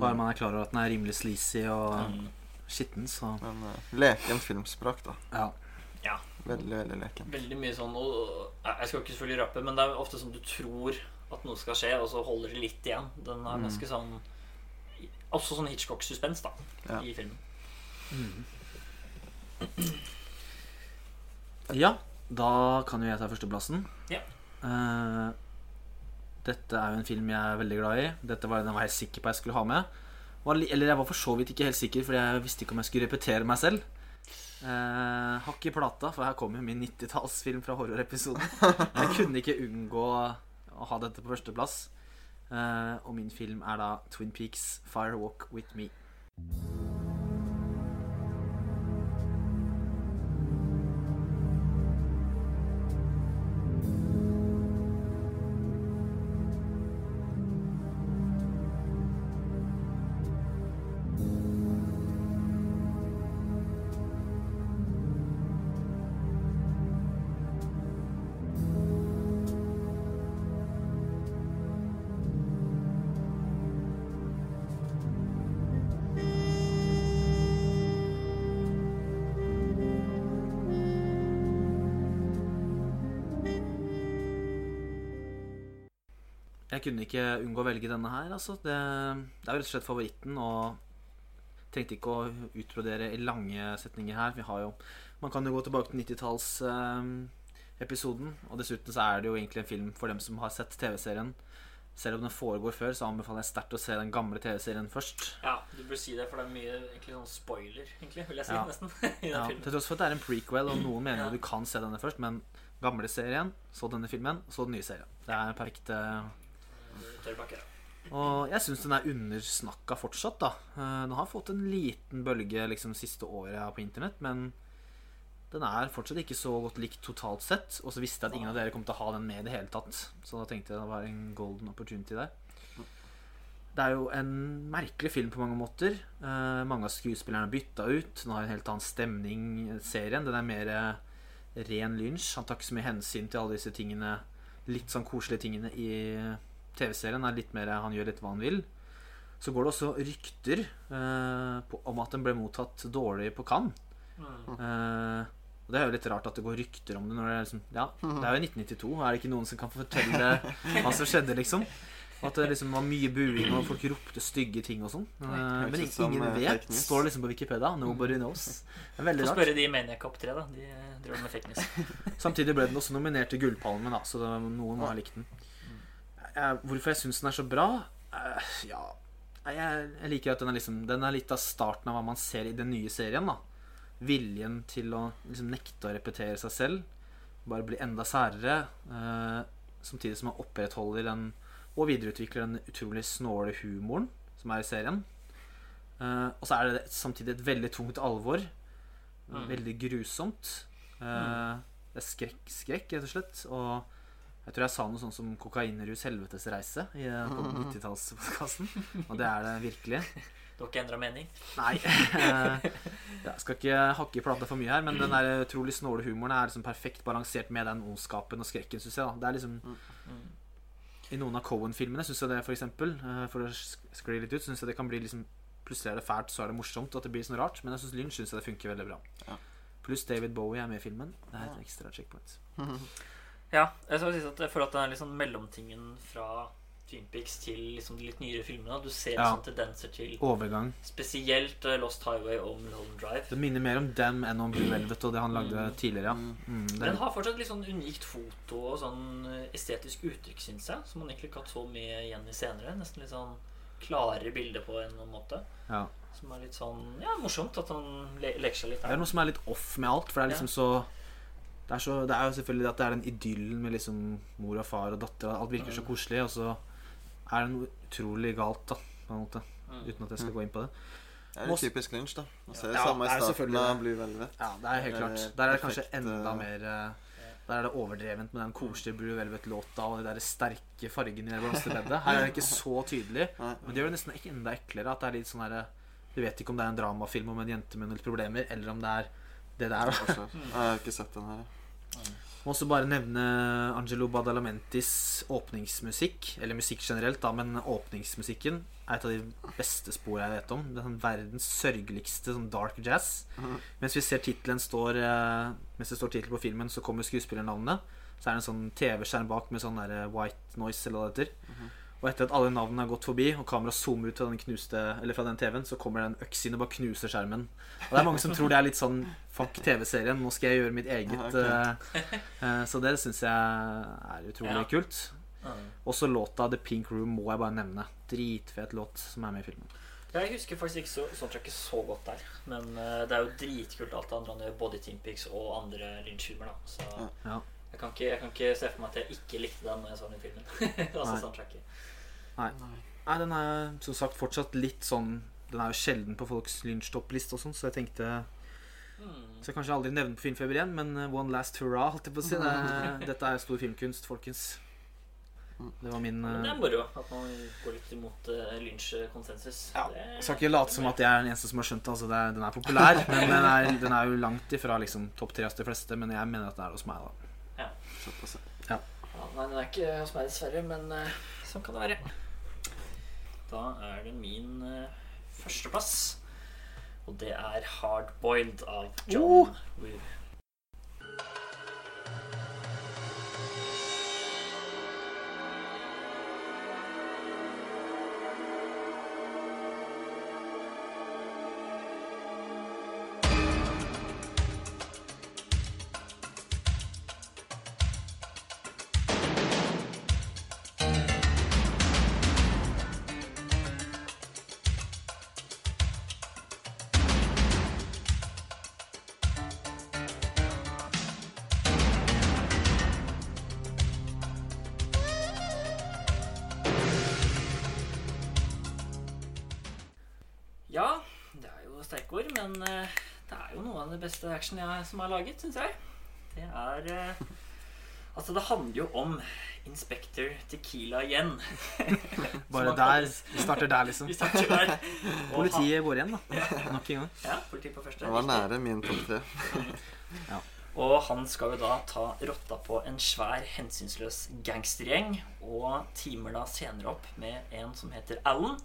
Bare man er klar over at den er rimelig sleazy og Mm. skitten, så Men uh, leken filmspråk, da. ja. Ja. Veldig, veldig leken. Veldig mye sånn og, Jeg skal ikke selvfølgelig rappe, men det er ofte sånn du tror at noe skal skje, og så holder det litt igjen. Den er Mm. ganske sånn Også sånn Hitchcock-suspens, da, Ja. i filmen. Ja, da kan jo jeg ta førsteplassen. Ja. Uh, dette er jo en film jeg er veldig glad i. Dette var den jeg var helt sikker på jeg skulle ha med. Var, eller jeg var for så vidt ikke helt sikker, Fordi jeg visste ikke om jeg skulle repetere meg selv. Uh, hakk i plata, for her kommer jo min 90-tallsfilm fra horrorepisoden. Jeg kunne ikke unngå å ha dette på førsteplass. Uh, og min film er da Twin Peaks Firewalk With Me. Jeg kunne ikke unngå å velge denne her. Altså. Det, det er jo rett og slett favoritten. Og Trengte ikke å utbrodere i lange setninger her. Vi har jo Man kan jo gå tilbake til 90-tallsepisoden. og dessuten så er det jo egentlig en film for dem som har sett TV-serien. Selv om den foregår før, så anbefaler jeg sterkt å se den gamle TV-serien først. Ja, du bør si det, for det er mye egentlig sånn spoiler, egentlig, vil jeg si, Ja. nesten. i den Ja, filmen. til tross for at det er en prequel, og noen mener Ja. du kan se denne først, men gamle serien, så denne filmen, så den nye serien. Det er perfekt. eh, Tørr bakke, ja. Og jeg syns den er undersnakka fortsatt, da. Eh, Den har fått en liten bølge liksom siste året på internett, men den er fortsatt ikke så godt likt totalt sett. Og så visste jeg at ingen av dere kom til å ha den med i det hele tatt. Så da tenkte jeg det var en golden opportunity der. Det er jo en merkelig film på mange måter. Eh, mange av skuespillerne er bytta ut. Den har en helt annen stemning, serien. Den er mer eh, ren lynsj. Han tar ikke så mye hensyn til alle disse tingene litt sånn koselige tingene i TV-serien. er litt mer Han gjør litt hva han vil. Så går det også rykter eh, på, om at den ble mottatt dårlig på Cannes. Mm. Eh, og det er jo litt rart at det går rykter om det når det er liksom Ja, det er jo 1992. Er det ikke noen som kan fortelle hva som skjedde, liksom? At det liksom var mye buing, og folk ropte stygge ting og sånn. Eh, men ingen eh, vet. Står det liksom på Wikipedia. Nobody knows. Det er veldig Få spørre de i Maniac Opp 3, da. De eh, driver med fake news. Samtidig ble den også nominert til Gullpalmen, da, så noen må ha likt den. Eh, hvorfor jeg syns den er så bra? uh, ja jeg, jeg liker at den er liksom Den er litt av starten av hva man ser i den nye serien. da Viljen til å liksom nekte å repetere seg selv. Bare bli enda særere. Uh, samtidig som man opprettholder den og videreutvikler den utrolig snåle humoren som er i serien. Uh, og så er det samtidig et veldig tungt alvor. Mm. Veldig grusomt. Eh, Det er skrekk, skrekk, rett og slett. Og jeg tror jeg sa noe sånn som 'kokainrus helvetes reise' i på 90-tallspodkasten. Og det er det virkelig. Du har ikke endra mening? Nei. eh, Jeg skal ikke hakke i plata for mye her, men den der utrolig snåle humoren er liksom perfekt balansert med den ondskapen og skrekken, syns jeg. da Det er liksom Mm. I noen av Cohen-filmene syns jeg det, for eksempel, eh, for å sk- skli litt ut, syns jeg det kan bli liksom Plutselig er det fælt, så er det morsomt, og at det blir sånn rart. Men jeg syns Lynch syns jeg det funker veldig bra. Ja. Pluss David Bowie er med i filmen. Det er et ekstra checkpoint. Ja, jeg skal si at jeg føler at den er sånn mellomtingen fra Twin Peaks til liksom de litt nyere filmene. Du ser Ja. Sånn tendenser til Overgang. spesielt eh, Lost Highway og Mulholland Drive. Det minner mer om dem enn om Blue Velvet og det han lagde tidligere. ja mm, det den har fortsatt litt sånn unikt foto og sånn eh, estetisk uttrykk, syns jeg. Som man egentlig ikke har hatt så mye igjen i senere. Nesten litt sånn klarere bilder på en måte. ja. Som er litt sånn ja, morsomt at han le leker seg litt det er noe som er litt off med alt, for det er liksom så det er, så, det er jo selvfølgelig at det er den idyllen med liksom mor og far og datter. Alt virker så koselig, og så er det noe utrolig galt, da, på en måte. Mm. Uten at jeg skal gå inn på det. Det er jo typisk Lynch, da. Man ser det Ja, samme det i er starten av. Blue Velvet. Ja, det er helt klart. Der er det kanskje enda eh, mer eh, Der er det overdrevent med den koselige Blue Velvet-låta og de der sterke fargene i det blomsterbedet. Her er det ikke så tydelig. Men det gjør det nesten ikke enda eklere. At det er litt sånn herre Du vet ikke om det er en dramafilm om en jente med noen problemer, eller om det er det er. da. Jeg har ikke sett den her. Må også bare nevne Angelo Badalamentis åpningsmusikk. Eller musikk generelt, da, men åpningsmusikken er et av de beste spor jeg vet om. Det er sånn verdens sørgeligste sånn dark jazz. Mens vi ser tittelen står eh, Mens det står tittel på filmen, så kommer skuespillernavnet. Så er det en sånn TV-skjerm bak med sånn der white noise, eller hva det heter. Og etter at alle navnene har gått forbi, og kameraet zoomer ut fra den, knuste, eller fra den TV-en, så kommer det en øks inn og bare knuser skjermen. Og det er mange som tror det er litt sånn Fuck TV-serien, nå skal jeg gjøre mitt eget. Ja, uh, eh, så det syns jeg er utrolig Ja. kult. Også låta The Pink Room må jeg bare nevne. Dritfet låt som er med i filmen. Jeg husker faktisk ikke så, soundtracket så godt der. Men uh, det er jo dritkult alt det andre han gjør, både i Team og andre Lynch-filmer. da Så Ja. Ja. jeg, kan ikke, jeg kan ikke se for meg at jeg ikke likte den når jeg så den i filmen. altså soundtracket. Nei, den er som sagt fortsatt litt sånn Den er jo sjelden på folks lynsjtoppliste og sånn, så jeg tenkte Så jeg kanskje aldri nevne på Filmfeber igjen, men uh, One Last Hurrah, holdt jeg på å si. Det, dette er stor filmkunst, folkens. Det var min det uh, er moro at man går litt imot uh, Lynch-konsensus. Ja, Det- Jeg skal ikke late som at jeg er den eneste som har skjønt det. Altså, det er, den er populær, men den er, den er jo langt ifra liksom, topp tre hos de fleste. Men jeg mener at den er hos meg, da. Ja, ja. nei, den er ikke hos meg, dessverre, men eh, sånn kan det være. Da er det min uh, førsteplass. Og det er Hard Boiled av John Oh! Woo. Beste action jeg, som er laget, syns jeg. Det er eh, Altså, det handler jo om Inspector Tequila igjen. Bare der. Vi starter der, liksom. Vi starter der. Og Politiet går igjen, da. Nok en gang. Ja, politiet på første. Det var nære min topp tre. Og han skal jo da ta rotta på en svær, hensynsløs gangstergjeng, og teamer da senere opp med en som heter Alan,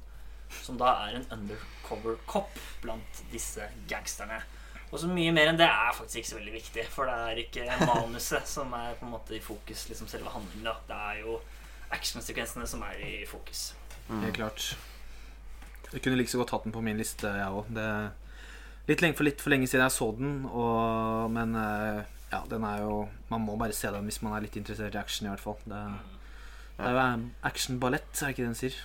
som da er en undercover cop blant disse gangsterne. Og så mye mer enn det er faktisk ikke så veldig viktig, for det er ikke manuset som er på en måte i fokus, liksom selve handlingen. da. Det er jo actionsekvensene som er i fokus. Helt klart. Jeg kunne like så godt hatt den på min liste, jeg òg. Litt lenge, for litt for lenge siden jeg så den, og, men eh, ja, den er jo Man må bare se den hvis man er litt interessert i action, i hvert fall. Det, det er jo actionballett, er det ikke det den sier?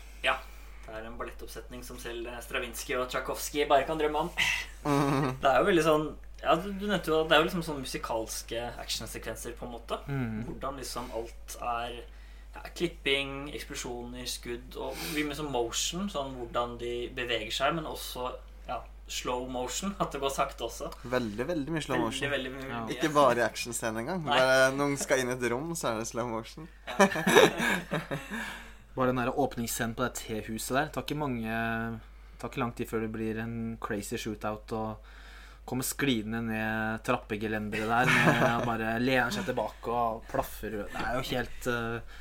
Det er en ballettoppsetning som selv Stravinskij og Tsjajkovskij bare kan drømme om. Det er jo veldig sånn ja, du nevnte jo at Det er jo liksom sånn musikalske actionsekvenser, på en måte. Mm. Hvordan liksom alt er ja, klipping, eksplosjoner, skudd og mye med sånn motion. Sånn hvordan de beveger seg, men også ja, slow motion. At det går sakte også. Veldig, veldig mye slow Veldig, motion. veldig mye. Ja. Ikke bare i actionscenen engang. Bare Når noen skal inn i et rom, så er det slow motion. Bare den der åpningsscenen på det tehuset der. Det tar ikke mange det tar ikke lang tid før det blir en crazy shootout og kommer sklidende ned trappegelenderet der med bare lener seg tilbake og plaffer Det er jo helt uh.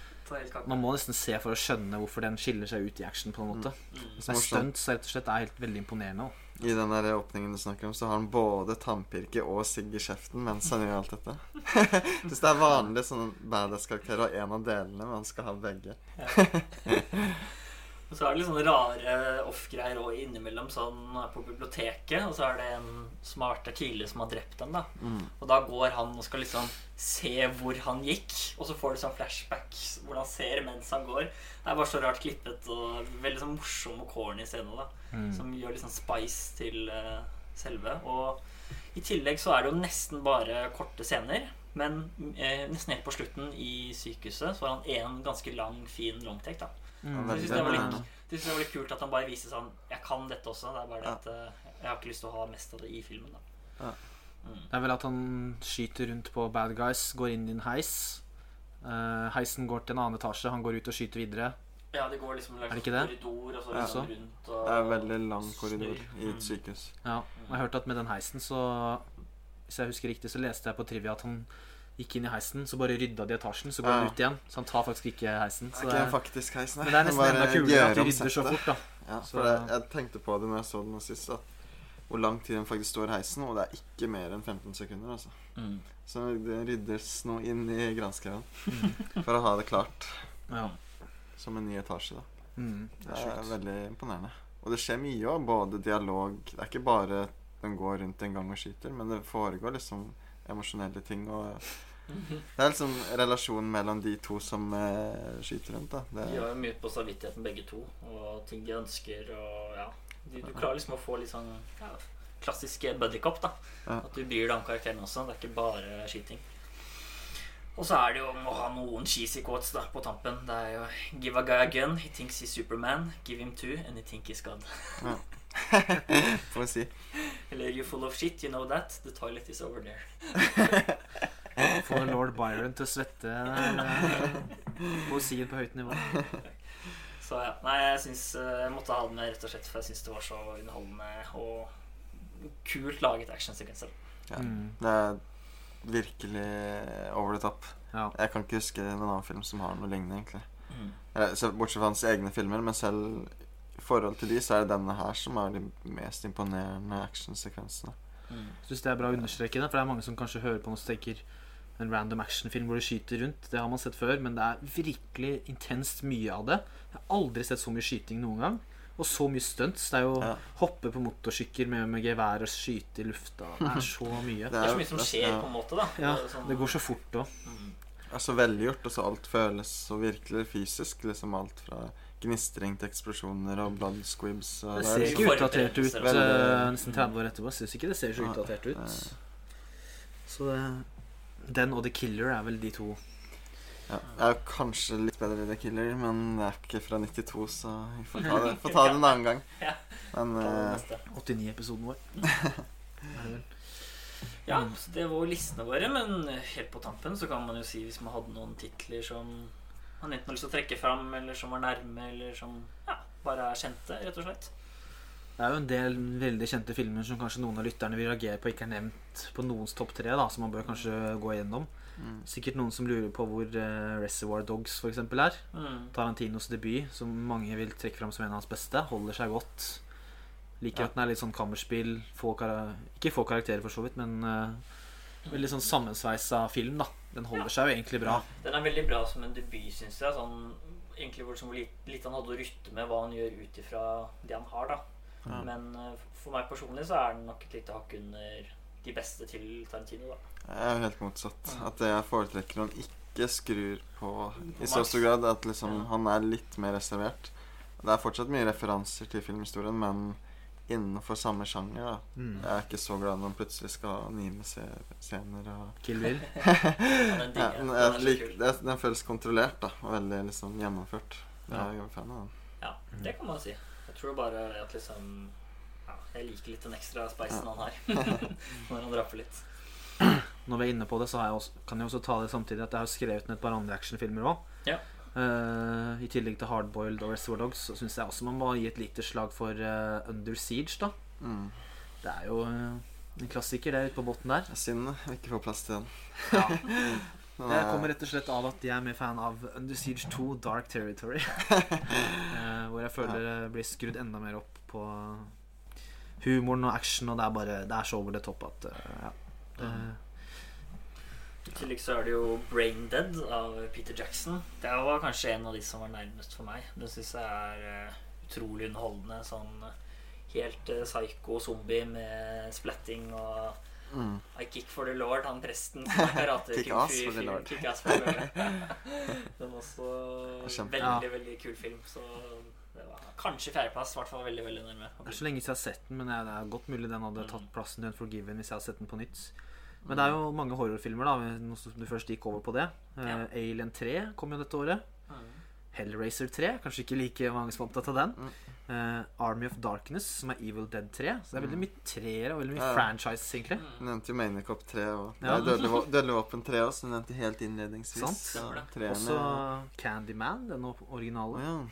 Man må nesten se for å skjønne hvorfor den skiller seg ut i action på en måte. Mm. Hvis det er stunt så rett og slett er helt veldig imponerende. også. I den der åpningen du snakker om, så har han både tannpirke og sigg i kjeften mens han gjør alt dette. Hvis det er vanlig sånn badass-karakter og en av delene, men han skal ha begge. Og så er det litt sånne rare off-greier òg innimellom. Sånn på biblioteket, og så er det en som har vært der tidligere som har drept dem. da Mm. Og da går han og skal liksom se hvor han gikk, og så får du sånn flashback hvor han ser mens han går. Det er bare så rart klippet og veldig sånn morsom og corny scene, da. Mm. Som gjør litt sånn spice til uh, selve. Og i tillegg så er det jo nesten bare korte scener. Men eh, nesten helt på slutten i sykehuset så har han én ganske lang, fin longtake. da Mm. jeg synes det var litt, det jeg var litt kult at han bare viser sånn Jeg kan dette også. Det er bare det Ja. at eh, jeg har ikke lyst til å ha mest av det i filmen. da Ja. Mm. Det er vel at han skyter rundt på bad guys, går inn i en heis. Uh, heisen går til en annen etasje, han går ut og skyter videre. Ja, det går liksom langs Er det? korridor og så Ja. liksom rundt og Det er en veldig lang korridor snur. i Mm. et sykehus. Ja, og jeg har hørt at med den heisen så Hvis jeg husker riktig, så leste jeg på trivia at han gikk inn i heisen, så bare rydda de etasjen, så går han Ja. ut igjen. Så han tar faktisk ikke heisen. Det Så det ikke er, en faktisk heisen, men det er nesten enda kulere at de rydder så fort, da. Ja, Så- for det, jeg tenkte på det når jeg så den sist, at hvor lang tid den faktisk står i heisen, og det er ikke mer enn 15 sekunder, altså. Mm. Så det ryddes nå inn i granskauen for å ha det klart Ja. som en ny etasje, da. Mm, Det det er er veldig imponerende. Og det skjer mye òg, både dialog Det er ikke bare den går rundt en gang og skyter, men det foregår liksom emosjonelle ting. Og det er liksom relasjonen mellom de to som eh, skyter rundt, da. Det, De har jo mye på samvittigheten begge to, og ting de ønsker og ja. Du, du klarer liksom å få litt sånn ja, klassisk buddycop, da. Ja. At du bryr deg om karakteren også. Det er ikke bare skyting. Og så er det jo om å ha noen cheesy quotes da på tampen. Det er jo Give a guy a gun, he thinks he's Superman. Give him two, and he thinks he's God. får å si. Eller You're full of shit, you know that. The toilet is over there. Får lord Byron til å svette eh, poesien på høyt nivå. Så ja, nei, jeg syns eh, jeg måtte ha den med rett og slett, for jeg syns det var så underholdende og kult laget actionsekvenser. Ja. Mm. Det er virkelig over the top. Ja. Jeg kan ikke huske en annen film som har noe lignende, egentlig. Mm. Bortsett fra hans egne filmer, men selv forhold til de, så er det denne her som er de mest imponerende actionsekvensene. Mm. Syns det er bra å understreke det, for det er mange som kanskje hører på noe og tenker en random actionfilm hvor du skyter rundt. Det har man sett før, men det er virkelig intenst mye av det. Jeg har aldri sett så mye skyting noen gang. Og så mye stunts. Det er jo Ja. hoppe på motorsykkel med, med gevær og skyte i lufta. Det er så mye. Det er så mye som skjer, ja. på en måte. da Ja, Det er sånn- det går så fort òg. Mm. er så velgjort, og så alt føles så virkelig fysisk. Liksom alt fra gnistring til eksplosjoner og blood squibs. Og Det er ser liksom- ikke utdatert ut eh, nesten 30 år etterpå. Syns ikke det ser så utdatert ut. Så det, den og The Killer er vel de to. Ja, jeg er kanskje litt bedre i The Killer, men det er ikke fra 92, så vi får ta det, får ta det en annen gang. Men det eh, neste. 89-episoden vår. Ja, så det var listene våre, men helt på tampen så kan man jo si hvis man hadde noen titler som man enten har lyst til å trekke fram, eller som var nærme, eller som ja, bare er kjente, rett og slett. Det er jo en del veldig kjente filmer som kanskje noen av lytterne vil reagere på ikke er nevnt på noens topp tre, da, som man bør kanskje gå igjennom. Mm. Sikkert noen som lurer på hvor uh, Reservoir Dogs for eksempel er. Mm. Tarantinos debut, som mange vil trekke fram som en av hans beste. Holder seg godt. Liker Ja. at den er litt sånn kammerspill. Få ikke få karakterer, for så vidt, men uh, veldig sånn sammensveisa film. da Den holder seg jo egentlig bra. Den er veldig bra som en debut, syns jeg. Sånn, egentlig hvor hvor litt, litt han hadde å rutte med hva han gjør ut ifra det han har. da Ja. Men eh, for meg personlig så er den nok et lite hakk under de beste til Tarantino. da Jeg er helt motsatt. At jeg foretrekker han ikke skrur på i så stor grad. At liksom Ja. han er litt mer reservert. Det er fortsatt mye referanser til filmhistorien, men innenfor samme sjanger. da Mm. Jeg er ikke så glad når man plutselig skal ha anime-scener og Kill Bill. Ja, den ja, den, Den er lik, det, den føles kontrollert da og veldig liksom gjennomført. Jeg Ja. er jo fan av den. Ja, det kan man si. Jeg tror bare at liksom ja, Jeg liker litt den ekstra spicen han har når han rapper litt. Når vi er inne på det, så har jeg også, kan jeg også ta det samtidig at jeg har skrevet ned et par andre actionfilmer òg. Ja. I tillegg til Hardboiled og Reservoir Dogs så syns jeg også man må gi et lite slag for eh, Under Siege. da Mm. Det er jo eh, en klassiker, det ute på båten der. Er synd vi ikke får plass til den. Ja. Det er- kommer rett og slett av at jeg er mer fan av Under Siege 2 Dark Territory. Eh, hvor jeg føler det blir skrudd enda mer opp på humoren og action, og det er bare Det er så over det topp at uh, ja. Det, I tillegg så er det jo Brain Dead av Peter Jackson. Det var kanskje en av de som var nærmest for meg. Den syns jeg er eh, utrolig underholdende. Sånn eh, helt uh, psycho zombie med splatting og mm. I kick for the lord, han presten som karate Kick ass for the lord. Kick ass for the lord. Den var også Kjempe- veldig, Ja. veldig kul film. Så det var kanskje fjerdeplass. I hvert fall veldig, veldig nærme. det er så lenge siden jeg har sett den, men det er godt mulig den hadde tatt plassen til Unforgiven hvis jeg hadde sett den på nytt. Men det er jo mange horrorfilmer, da, nå som du først gikk over på det. Eh, Ja. Alien 3 kom jo dette året. Mm. Hellraiser 3, kanskje ikke like mange som er opptatt av den. Mm. Uh, Army of Darkness, som er Evil Dead 3. Så det er veldig Mm. mye treere og veldig mye Ja, ja. franchise, egentlig. Mm. Du nevnte jo Maniacop 3 og Ja. Dødelig, våpen 3 også, som du nevnte helt innledningsvis. Sant. Treerne- Også Candyman, den originale. Ja.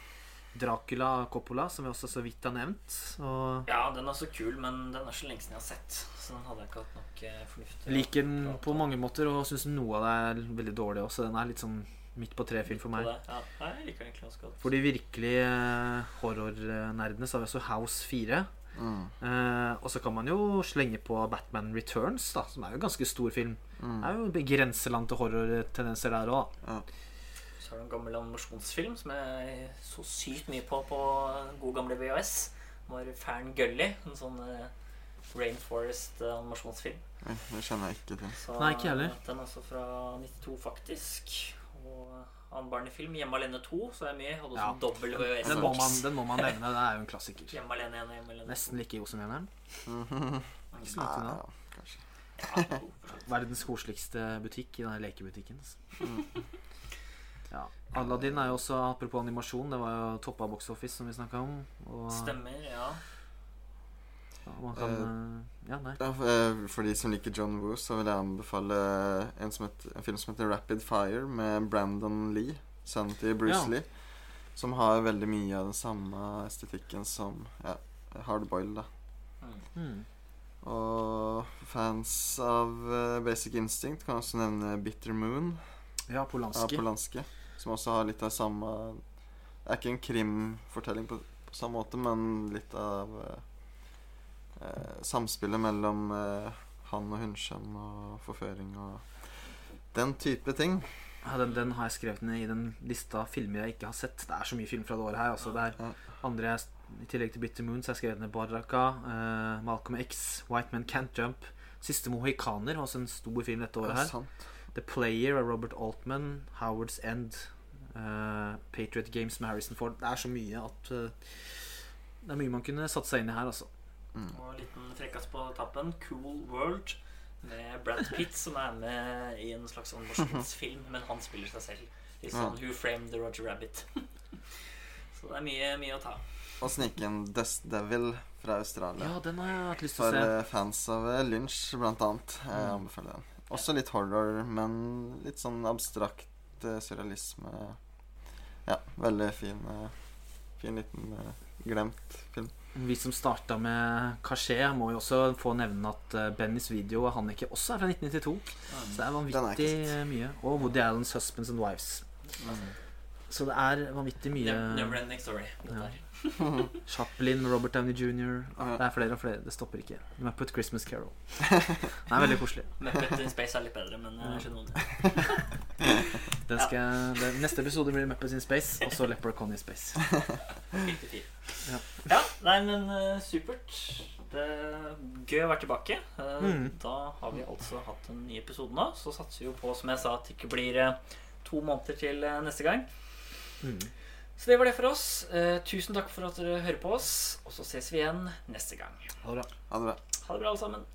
Dracula Coppola, som vi også så vidt har nevnt. Og Ja, den er så kul, men den er så lenge siden jeg har sett. Så den hadde jeg ikke hatt nok eh, fornuft til. liker den på mange måter, og syns noe av det er veldig dårlig også. Den er litt sånn midt på tre-film for meg. Ja. Jeg liker den egentlig ganske godt. For de virkelige eh, horrornerdene så har vi også House 4. Mm. Eh, og så kan man jo slenge på Batman Returns, da, som er jo en ganske stor film. Mm. Det er jo grenseland til horrortendenser der òg. Ja. Så har du en gammel animasjonsfilm som jeg så sykt mye på på god gamle VHS. Det var Fern Gully, en sånn eh, Rainforest-animasjonsfilm. Nei, det kjenner jeg ikke til. Så Nei, ikke heller. Den er også fra 92, faktisk. Og annen barnefilm, 'Hjemme alene 2', så er jeg med. Hadde også Ja. dobbel Den, må man, VHS-boks. den må man nevne. Det er jo en klassiker. 'Hjemme alene 1' og 'Hjemme alene 2'. Nesten like god som eneren. Mhm. Ikke så langt unna. Ja. Verdens koseligste butikk i denne lekebutikken. altså. Ja. Aladdin er jo også, apropos animasjon, det var jo toppa box office, som vi snakka om. Og Stemmer, ja. man kan uh, Ja, nei. For, eh, de som liker John Woo, så vil jeg anbefale en, som het, en film som heter Rapid Fire, med Brandon Lee, sønnen til Bruce Ja. Lee. Som har veldig mye av den samme estetikken som ja, Hardboiled, da. Mm. Og fans av eh, Basic Instinct kan også nevne Bitter Moon Ja, av Polanski. Som også har litt av samme Det er ikke en krimfortelling på, på samme måte, men litt av eh, eh, samspillet mellom eh, han og hunnkjønn og forføring og den type ting. Ja, den, den har jeg skrevet ned i den lista filmer jeg ikke har sett. Det er så mye film fra det året her. Altså, det er andre I tillegg til Bitter Moon så har jeg skrevet ned Baraka, eh, Malcolm X, White Men Can't Jump. Siste Mohikaner var også en stor film dette året her. sant. The Player av Robert Altman, Howard's End, uh, Patriot Games med Harrison Ford. Det er så mye at uh, Det er mye man kunne satt seg inn i her, altså. Mm. Og en liten frekkas på tappen. Cool World med Brad Pitt, som er med i en slags animasjonsfilm, men han spiller seg selv. Litt sånn Who Framed the Roger Rabbit. Så det er mye, mye å ta. Og snike inn Dust Devil fra Australia. Ja, den har jeg hatt lyst til å se. For fans av eh, Lynch, blant annet. Jeg Mm. anbefaler den. Også litt horror, men litt sånn abstrakt uh, surrealisme. Ja, veldig fin, uh, fin liten uh, glemt film. Vi som starta med Kasjé, må jo også få nevne at Bennys video av Hannike også er fra 1992. Så det er vanvittig mye. Og Woody Allen's 'Husbands and Wives'. Så det er vanvittig mye Never, never ending story. Ja. Her. Chaplin, Robert Downey jr. Ja. Det er flere og flere. Det stopper ikke. Muppet Christmas Carol. Det er veldig koselig. Muppet in Space er litt bedre, men jeg skjønner Den skal, jeg- det, neste episode blir Muppets in Space, og så Leprechaun in Space. 54. Ja. Ja, nei, men uh, supert. Det er gøy å være tilbake. Uh, Mm. Da har vi altså hatt en ny episode nå. Så satser vi jo på, som jeg sa, at det ikke blir uh, to måneder til eh, neste gang. Mm. Så det var det for oss. Eh, tusen takk for at dere hører på oss. Og så ses vi igjen neste gang. Ha det bra. Ha det bra. Ha det bra, alle sammen.